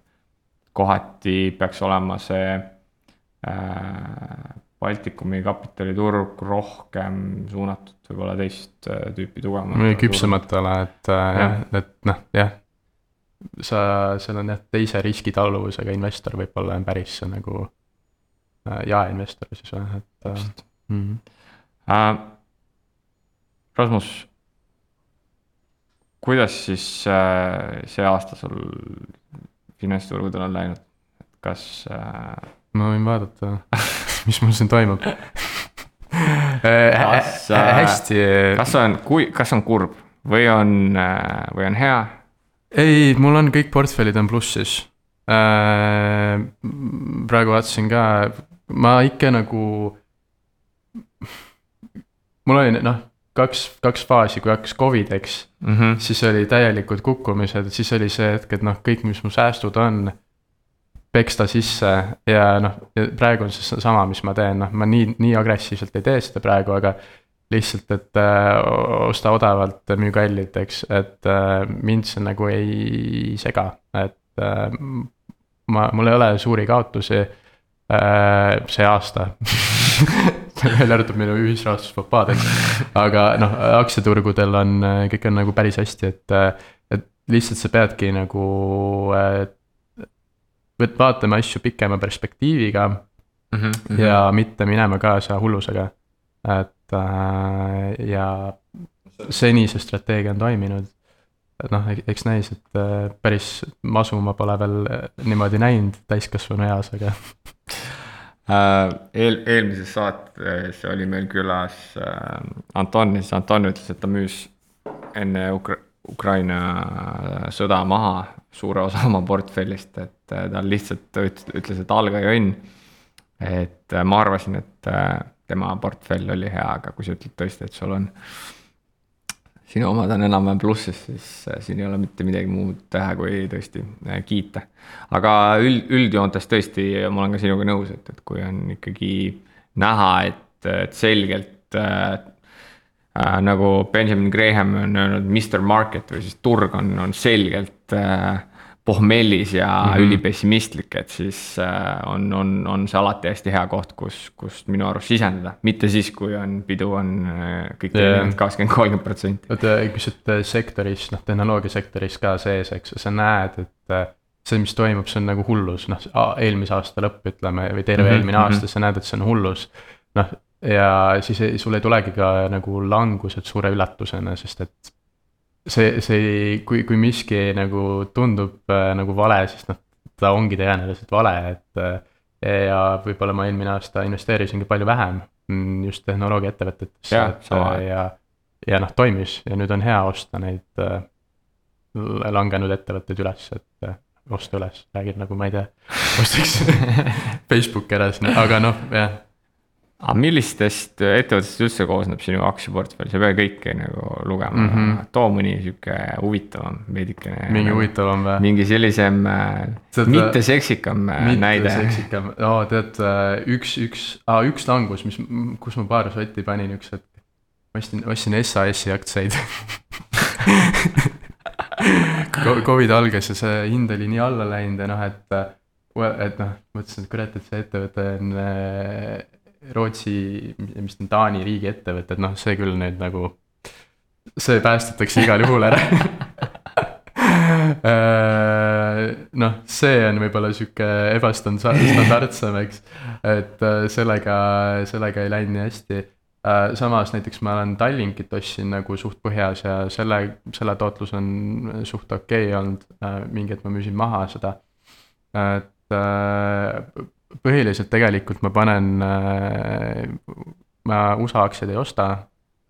kohati peaks olema see äh, Baltikumi kapitaliturg rohkem suunatud võib-olla teist äh, tüüpi tugevamale. küpsematele, et äh, et noh, jah. sa, seal on jah, teise riskitaluvusega investor võib-olla on päris nagu äh, jaeinvestor siis või, et. täpselt mm -hmm. äh,. Rasmus, kuidas siis äh, see aasta sul finantsturgudel on läinud, et kas äh, ma võin vaadata *laughs* *laughs* mis mul siin toimub *laughs* kas äh,, hästi. kas on, kui, kas on kurb või on, või on hea? ei, mul on kõik portfellid on plussis praegu vaatasin ka, ma ikka nagu. *laughs* mul oli noh, kaks, kaks faasi, kui hakkas Covid, eks mm, -hmm. siis oli täielikud kukkumised, siis oli see hetk, et noh, kõik, mis mu säästud on peksta sisse ja noh, praegu on see sama, mis ma teen, noh, ma nii, nii agressiivselt ei tee seda praegu, aga lihtsalt, et äh, osta odavalt, müü kallilt, eks, et äh, mind see nagu ei sega, et äh, ma, mul ei ole suuri kaotusi äh, see aasta *laughs* välja arvatud minu ühisrahastuspapaad, eks. aga noh, aktsiaturgudel on, kõik on nagu päris hästi, et, et lihtsalt sa peadki nagu äh, et vaatame asju pikema perspektiiviga mm. -hmm. ja mitte minema kaasa hullusega. et äh, ja seni see strateegia on toiminud. noh, eks näis, et äh, päris masu ma pole veel äh, niimoodi näinud täiskasvanu eas, aga *laughs* äh,. eel, eelmises saates oli meil külas äh, Anton siis Anton ütles, et ta müüs enne Ukra-, Ukraina sõda maha suure osa oma portfellist, et äh, ta lihtsalt ütles, et algaja õnn. et äh, ma arvasin, et äh, tema portfell oli hea, aga kui sa ütled tõesti, et sul on sinu omad on enam-vähem plussis, siis siin ei ole mitte midagi muud teha, kui tõesti kiita. aga üld, üldjoontes tõesti, ma olen ka sinuga nõus, et, et kui on ikkagi näha, et, et selgelt äh, äh, nagu Benjamin Graham on öelnud, Mr Market või siis turg on, on selgelt äh, pohmellis ja mm -hmm. ülipessimistlik, et siis äh, on, on, on see alati hästi hea koht, kus, kus minu arust sisendada. mitte siis, kui on, pidu on äh, kõik teevad kakskümmend, kolmkümmend protsenti. kui sa oled sektoris, noh tehnoloogiasektoris ka sees, eks sa näed, et see, mis toimub, see on nagu hullus, noh eelmise aasta lõpp, ütleme, või terve mm -hmm. eelmine aasta, sa näed, et see on hullus. noh, ja siis ei, sul ei tulegi ka nagu langused suure üllatusena, sest et see, see, kui, kui miski nagu tundub äh, nagu vale, siis noh, ta ongi tõenäoliselt vale, et äh, ja võib-olla ma eelmine aasta investeerisingi palju vähem mm, just tehnoloogiaettevõtetesse, et äh, ja, ja noh, toimis ja nüüd on hea osta neid äh, langenud ettevõtteid üles, et äh, osta üles, räägid nagu ma ei tea, *laughs* ostaks *laughs* Facebooki edasi, aga noh, jah aga millistest ettevõtetest üldse koosneb sinu aktsiaportfell, sa ei pea kõike nagu lugema mm, -hmm. too mõni sihuke huvitavam veidikene. mingi nagu, huvitavam või? mingi sellisem tead, mitte seksikam äh, mitte näide. mitte seksikam, oo tead äh, üks, üks ah,, üks langus, mis, kus ma paar sotti panin üks hetk. ma ostsin, ostsin SAS-i aktsiaid *laughs* Covid algas ja see hind oli nii alla läinud ja noh, et, et noh, mõtlesin, et kurat, et see ettevõte on Rootsi, mis on Taani riigiettevõtted, noh, see küll nüüd nagu, see päästetakse igal juhul ära *laughs* äh, noh, see on võib-olla sihuke ebastandardsem, eks, et äh, sellega, sellega ei läinud nii hästi. Äh, samas näiteks ma olen Tallinkit ostsin nagu suht põhjas ja selle, selle tootlus on suht okei okay olnud, mingi hetk ma müüsin maha seda. et põhiliselt tegelikult ma panen äh,, ma USA aktsiaid ei osta mm,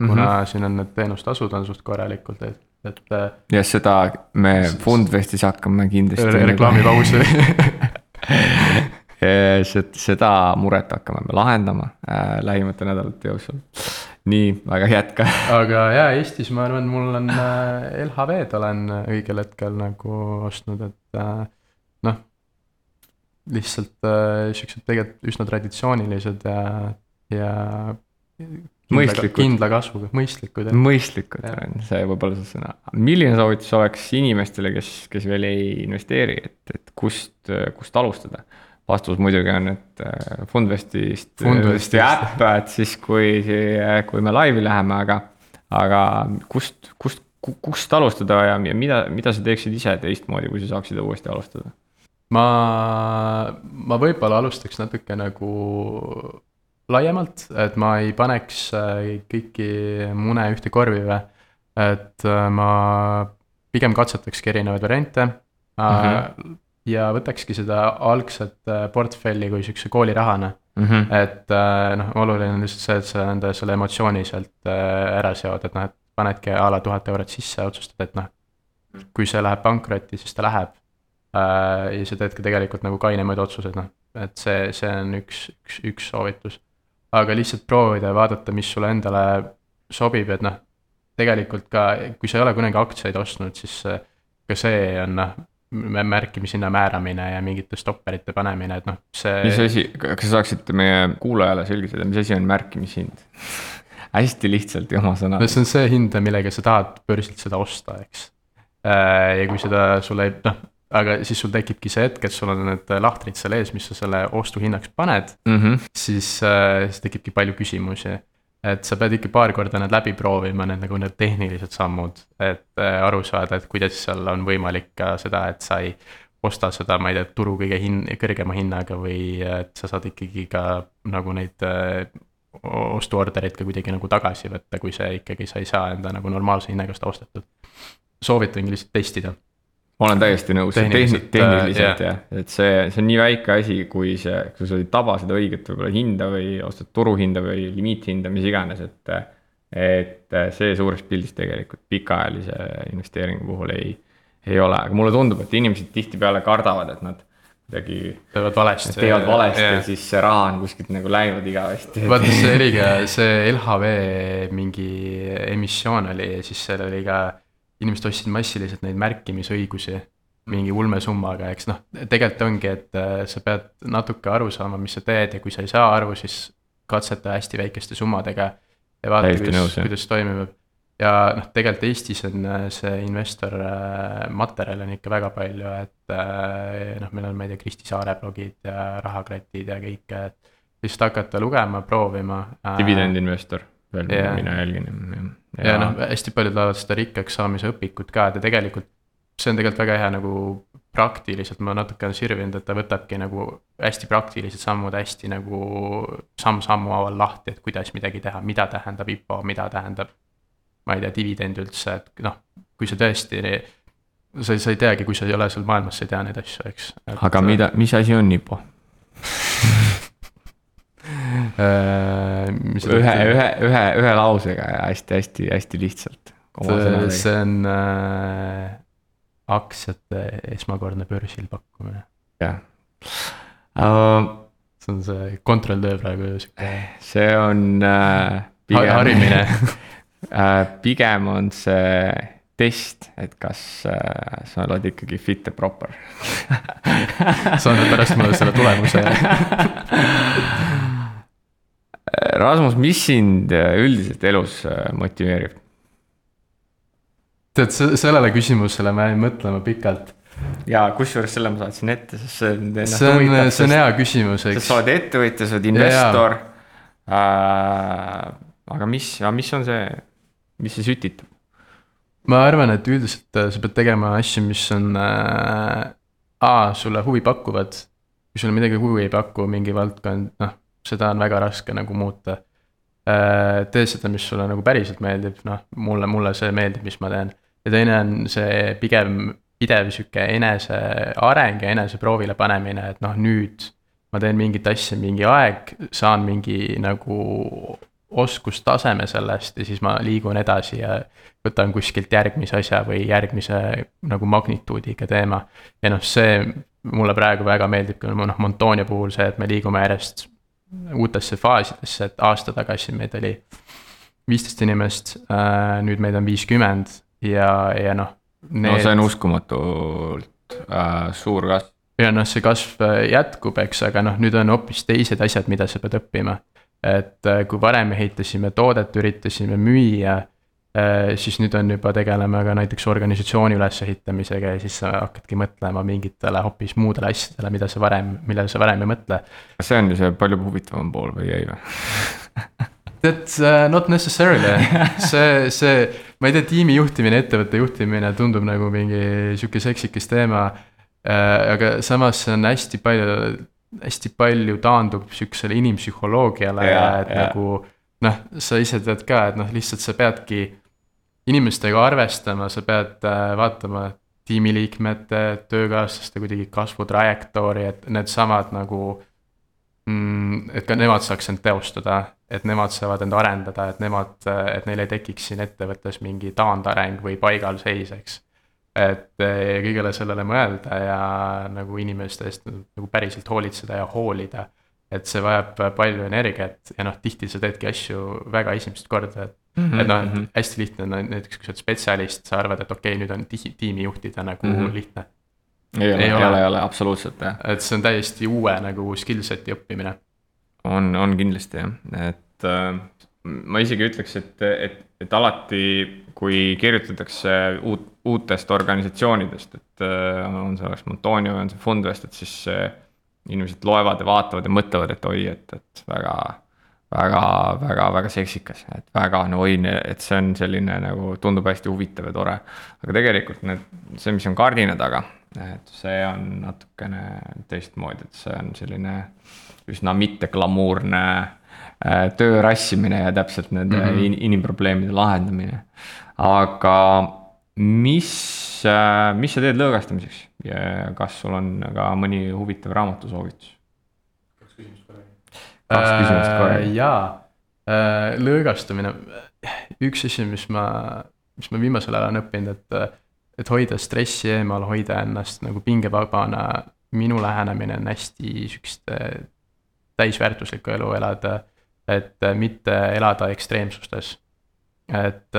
-hmm. kuna siin on need teenustasud on suht korralikult, et, et. Äh, ja seda me Fundvestis hakkame kindlasti re. reklaamipausi *laughs* seda muret hakkame me lahendama äh, lähimate nädalate jooksul. nii, aga jätka. *laughs* aga jaa, Eestis ma arvan, mul on äh, LHV-d olen õigel hetkel nagu ostnud, et äh, lihtsalt äh, siuksed tegelikult üsna traditsioonilised ja, ja. mõistlikud. kindla kasvuga, mõistlikud. mõistlikud on see võib-olla see sõna. milline soovitus oleks inimestele, kes, kes veel ei investeeri, et, et kust, kust alustada? vastus muidugi on, et äh, Fundvestist, Fundvesti äpp, et siis kui, kui me laivi läheme, aga, aga kust, kust, kust alustada ja, ja mida, mida sa teeksid ise teistmoodi, kui sa saaksid uuesti alustada? Ma, ma võib-olla alustaks natuke nagu laiemalt, et ma ei paneks äh, kõiki mune ühte korvi või. et äh, ma pigem katsetakski erinevaid variante mm. -hmm. ja võtakski seda algset portfelli kui sihukese koolirahana mm. -hmm. et noh, oluline on lihtsalt see, et sa enda selle emotsiooni sealt ära seod, et noh, et panedki a la tuhat eurot sisse, otsustad, et noh, kui see läheb pankrotti, siis ta läheb Äh, ja sa teed ka tegelikult nagu kainemaid otsuseid, noh, et see, see on üks, üks, üks soovitus. aga lihtsalt proovida ja vaadata, mis sulle endale sobib, et noh, tegelikult ka, kui sa ei ole kunagi aktsiaid ostnud, siis ka see on noh, märkimishinna määramine ja mingite stopperite panemine, et noh, see. mis asi, kas sa saaksite meie kuulajale selgitada, mis asi on märkimishind *laughs* hästi lihtsalt ja oma sõnadega. no see on see hind, millega sa tahad börsilt seda osta, eks. Äh, ja kui seda sulle ei, noh, aga siis sul tekibki see hetk, et sul on need lahtrid seal ees, mis sa selle ostuhinnaks paned mm, -hmm. siis äh,, siis tekibki palju küsimusi. et sa pead ikka paar korda need läbi proovima, need nagu need tehnilised sammud, et äh, aru saada, et kuidas seal on võimalik ka seda, et sa ei osta seda, ma ei tea, turu kõige hin-, kõrgema hinnaga või et sa saad ikkagi ka nagu neid äh, ostuordereid ka kuidagi nagu tagasi võtta, kui see ikkagi, sa ei saa enda nagu normaalse hinnaga seda ostetud. soovitangi lihtsalt testida ma olen täiesti nõus, tehniliselt, tehniliselt jah ja., et see, see on nii väike asi, kui see, kui sa ei taba seda õiget võib-olla hinda või ostad turuhinda või limiithinda, mis iganes, et. et see suures pildis tegelikult pikaajalise investeeringu puhul ei, ei ole, aga mulle tundub, et inimesed tihtipeale kardavad, et nad kuidagi teevad valesti. teevad valesti ja siis see raha on kuskilt nagu läinud igavesti. vaata, see oli ka see LHV mingi emissioon oli ja siis seal oli ka, inimesed ostsid massiliselt neid märkimisõigusi mingi ulmesummaga, eks noh, tegelikult ongi, et äh, sa pead natuke aru saama, mis sa teed ja kui sa ei saa aru, siis katseta hästi väikeste summadega. ja vaata, kuidas, kuidas toimib ja noh, tegelikult Eestis on äh, see investor äh, materjal on ikka väga palju, et noh, meil on, ma ei tea, Kristi Saare blogid ja rahakratid ja kõike, et lihtsalt hakata lugema, proovima. dividendinvestor veel yeah., mina jälgin. ja, ja noh, hästi paljud loevad seda rikkaks saamise õpikut ka, et ja tegelikult see on tegelikult väga hea nagu praktiliselt, ma natuke olen sirvinud, et ta võtabki nagu hästi praktilised sammud hästi nagu samm-sammu haaval lahti, et kuidas midagi teha, mida tähendab IPO, mida tähendab ma ei tea, dividend üldse, et noh, kui sa tõesti, sa, sa ei teagi, kui sa ei ole seal maailmas, sa ei tea neid asju, eks. aga mida, mis asi on IPO *laughs* äh, ühe, ühe, ühe, ühe lausega ja hästi-hästi-hästi lihtsalt. see on äh, aktsiate esmakordne börsil pakkumine. jah uh,. see on see kontrolltöö praegu sihuke. see on äh, pigem harimine *laughs* Äh, pigem on see test, et kas äh, sa oled ikkagi fit ja proper *laughs* sa annad pärast mulle selle tulemuse *laughs* Rasmus, mis sind äh, üldiselt elus motiveerib? tead, sellele küsimusele ma jäin mõtlema pikalt. ja kusjuures selle ma saatsin ette, sest see on. see on, see on hea küsimus, eks. sa oled ettevõtja, sa oled investor. Äh, aga mis, mis on see mis see sütitab? ma arvan, et üldiselt äh, sa pead tegema asju, mis on äh, A sulle huvi pakuvad. kui sulle midagi huvi ei paku, mingi valdkond, noh, seda on väga raske nagu muuta äh,. tee seda, mis sulle nagu päriselt meeldib, noh, mulle, mulle see meeldib, mis ma teen. ja teine on see pigem pidev sihuke eneseareng ja eneseproovile panemine, et noh, nüüd ma teen mingit asja mingi aeg, saan mingi nagu oskustaseme sellest ja siis ma liigun edasi ja võtan kuskilt järgmise asja või järgmise nagu magnituudiga teema. ja noh, see mulle praegu väga meeldib noh, Montonia puhul see, et me liigume järjest uutesse faasidesse, et aasta tagasi meid oli viisteist inimest äh,, nüüd meid on viiskümmend ja, ja noh. no see on uskumatult äh, suur kasv. ja noh, see kasv jätkub, eks, aga noh, nüüd on hoopis teised asjad, mida sa pead õppima et äh, kui varem ehitasime toodet, üritasime müüa, äh, siis nüüd on juba tegeleme ka näiteks organisatsiooni ülesehitamisega ja siis sa hakkadki mõtlema mingitele hoopis muudele asjadele, mida sa varem, millele sa varem ei mõtle. see on ju see palju huvitavam pool või ei või *laughs* That's uh, not necessarily, *laughs* see, see, ma ei tea, tiimi juhtimine, ettevõtte juhtimine tundub nagu mingi sihuke seksikas teema äh,. aga samas see on hästi palju hästi palju taandub sihukesele inimpsühholoogiale ja, ja et ja. nagu noh, sa ise tead ka, et noh, lihtsalt sa peadki inimestega arvestama, sa pead äh, vaatama tiimiliikmete, töökaaslaste kuidagi kasvutrajektoori, et needsamad nagu mm,. et ka nemad saaks end teostada, et nemad saavad end arendada, et nemad, et neil ei tekiks siin ettevõttes mingi taandareng või paigalseis, eks et eh, kõigele sellele mõelda ja nagu inimeste eest nagu päriselt hoolitseda ja hoolida. et see vajab palju energiat ja noh, tihti sa teedki asju väga esimest korda, et mm. -hmm. et noh, hästi lihtne on näiteks, kui sa oled spetsialist, sa arvad, et okei okay,, nüüd on tiimi juhtida nagu mm -hmm. lihtne. ei ole, ei ole, ole absoluutselt jah. et see on täiesti uue nagu skill set'i õppimine. on, on kindlasti jah, et äh, ma isegi ütleks, et, et, et alati, kui kirjutatakse uut uutest organisatsioonidest, et äh, on see oleks Montonio on see Fundvest, et siis äh, inimesed loevad ja vaatavad ja mõtlevad, et oi, et, et väga, väga, väga, väga seksikas, et väga no oi, et see on selline nagu tundub hästi huvitav ja tore. aga tegelikult need, see, mis on kardina taga, et see on natukene teistmoodi, et see on selline üsna mitteglamuurne äh, töö rassimine ja täpselt nende mm -hmm. inimprobleemide lahendamine. aga mis, äh, mis sa teed lõõgastamiseks ja kas sul on ka mõni huvitav raamatusoovitus? Kaks küsimust kaks küsimust äh,. jaa äh,, lõõgastamine, üks asi, mis ma, mis ma viimasel ajal olen õppinud, et, et hoida stressi eemal, hoida ennast nagu pingevabana minu lähenemine on hästi sihukest täisväärtuslikku elu elada, et mitte elada ekstreemsustes et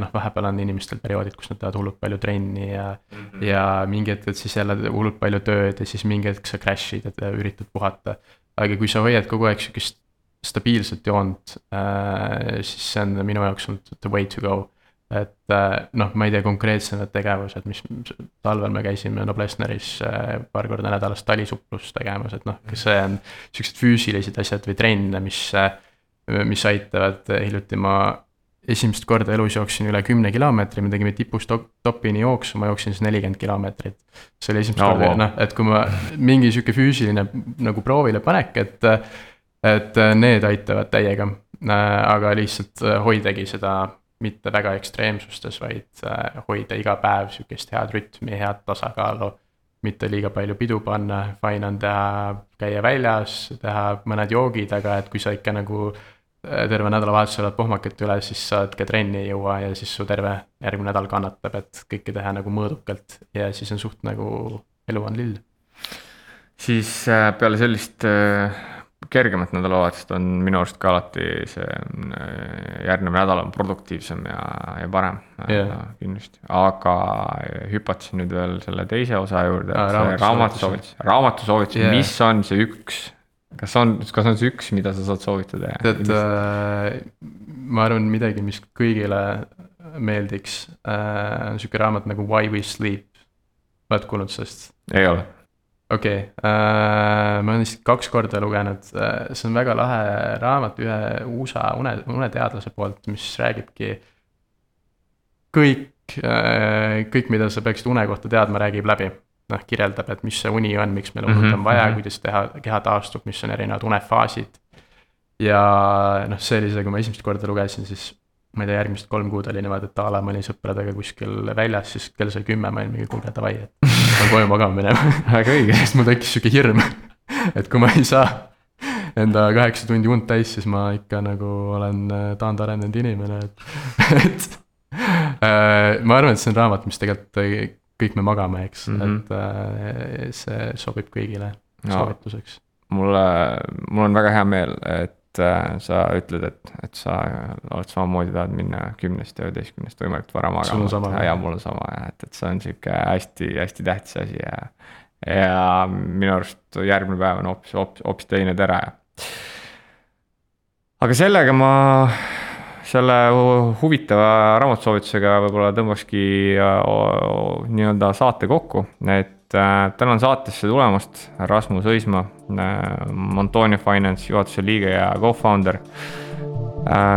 noh, vahepeal on inimestel perioodid, kus nad teevad hullult palju trenni ja mm, -hmm. ja mingi hetk teed siis jälle hullult palju tööd ja siis mingi hetk sa crash'id ja üritad puhata. Aga kui sa hoiad kogu aeg sihukest stabiilset joont äh,, siis see on minu jaoks olnud the way to go. et äh, noh, ma ei tea, konkreetsemad tegevused, mis talvel me käisime Noblessneris äh, paar korda nädalas talisuplust tegemas, et noh, see on siuksed füüsilised asjad või trenne, mis, mis aitavad, hiljuti ma esimest korda elus jooksin üle kümne kilomeetri, me tegime tipust top, topini jooksu, ma jooksin siis nelikümmend kilomeetrit. see oli esimest no, korda wow., noh, et kui ma mingi sihuke füüsiline nagu proovile panek, et. et need aitavad täiega, aga lihtsalt hoidagi seda mitte väga ekstreemsustes, vaid hoida iga päev sihukest head rütmi, head tasakaalu. mitte liiga palju pidu panna, fine on teha, käia väljas, teha mõned joogid, aga et kui sa ikka nagu Äh, terve nädalavahetuse elad pohmakit üle, siis sa ka trenni ei jõua ja siis su terve järgmine nädal kannatab, et kõike teha nagu mõõdukalt ja siis on suht nagu elu on lill. siis äh, peale sellist äh, kergemat nädalavahetust on minu arust ka alati see järgnev nädal on produktiivsem ja, ja parem yeah. kindlasti, aga hüpates nüüd veel selle teise osa juurde ah,, raamatusoovitus, raamatusoovitus mis on see üks kas on, kas on see üks, mida sa saad soovitada? tead äh,, ma arvan, midagi, mis kõigile meeldiks äh,, on sihuke raamat nagu Why we sleep. oled kuulnud sellest? ei ole. okei okay. äh,, ma olen vist kaks korda lugenud äh,, see on väga lahe raamat ühe USA une, uneteadlase poolt, mis räägibki kõik äh,, kõik, mida sa peaksid une kohta teadma, räägib läbi noh, kirjeldab, et mis see uni on, miks meil mm -hmm. on vaja mm, -hmm. kuidas teha, keha taastub, mis on erinevad unefaasid. ja noh, see oli see, kui ma esimest korda lugesin, siis ma ei tea, järgmised kolm kuud oli niimoodi, et a la ma olin sõpradega kuskil väljas, siis kell sai kümme, ma olin mingi kuulge davai, et pean koju magama minema *laughs* väga õige. sest mul tekkis sihuke hirm, et kui ma ei saa enda kaheksa tundi und täis, siis ma ikka nagu olen äh, taandarenenud inimene, et, et äh, ma arvan, et see on raamat, mis tegelikult kõik me magame, eks mm, -hmm. et äh, see sobib kõigile no, soovituseks. mulle, mul on väga hea meel, et äh, sa ütled, et, et sa oled samamoodi, tahad minna kümnest ja üheteistkümnest võimalikult vara magama. ja, ja mul on sama ja et, et see on sihuke hästi-hästi tähtis asi ja. ja minu arust järgmine päev on hoopis, hoopis, hoopis teine tere. aga sellega ma selle huvitava raamatusoovitusega võib-olla tõmbakski nii-öelda saate kokku, et äh, tänan saatesse tulemast, Rasmus Õismaa, äh, Montonia Finance juhatuse liige ja co-founder. Äh,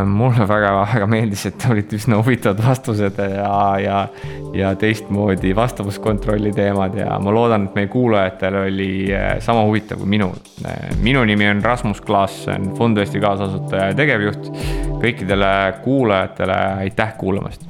mulle väga-väga meeldis, et olid üsna huvitavad vastused ja, ja, ja teistmoodi vastavuskontrolli teemad ja ma loodan, et meie kuulajatel oli äh, sama huvitav kui minul. Äh, minu nimi on Rasmus Klaas, olen Fundvesti kaasasutaja ja tegevjuht. kõikidele kuulajatele aitäh kuulamast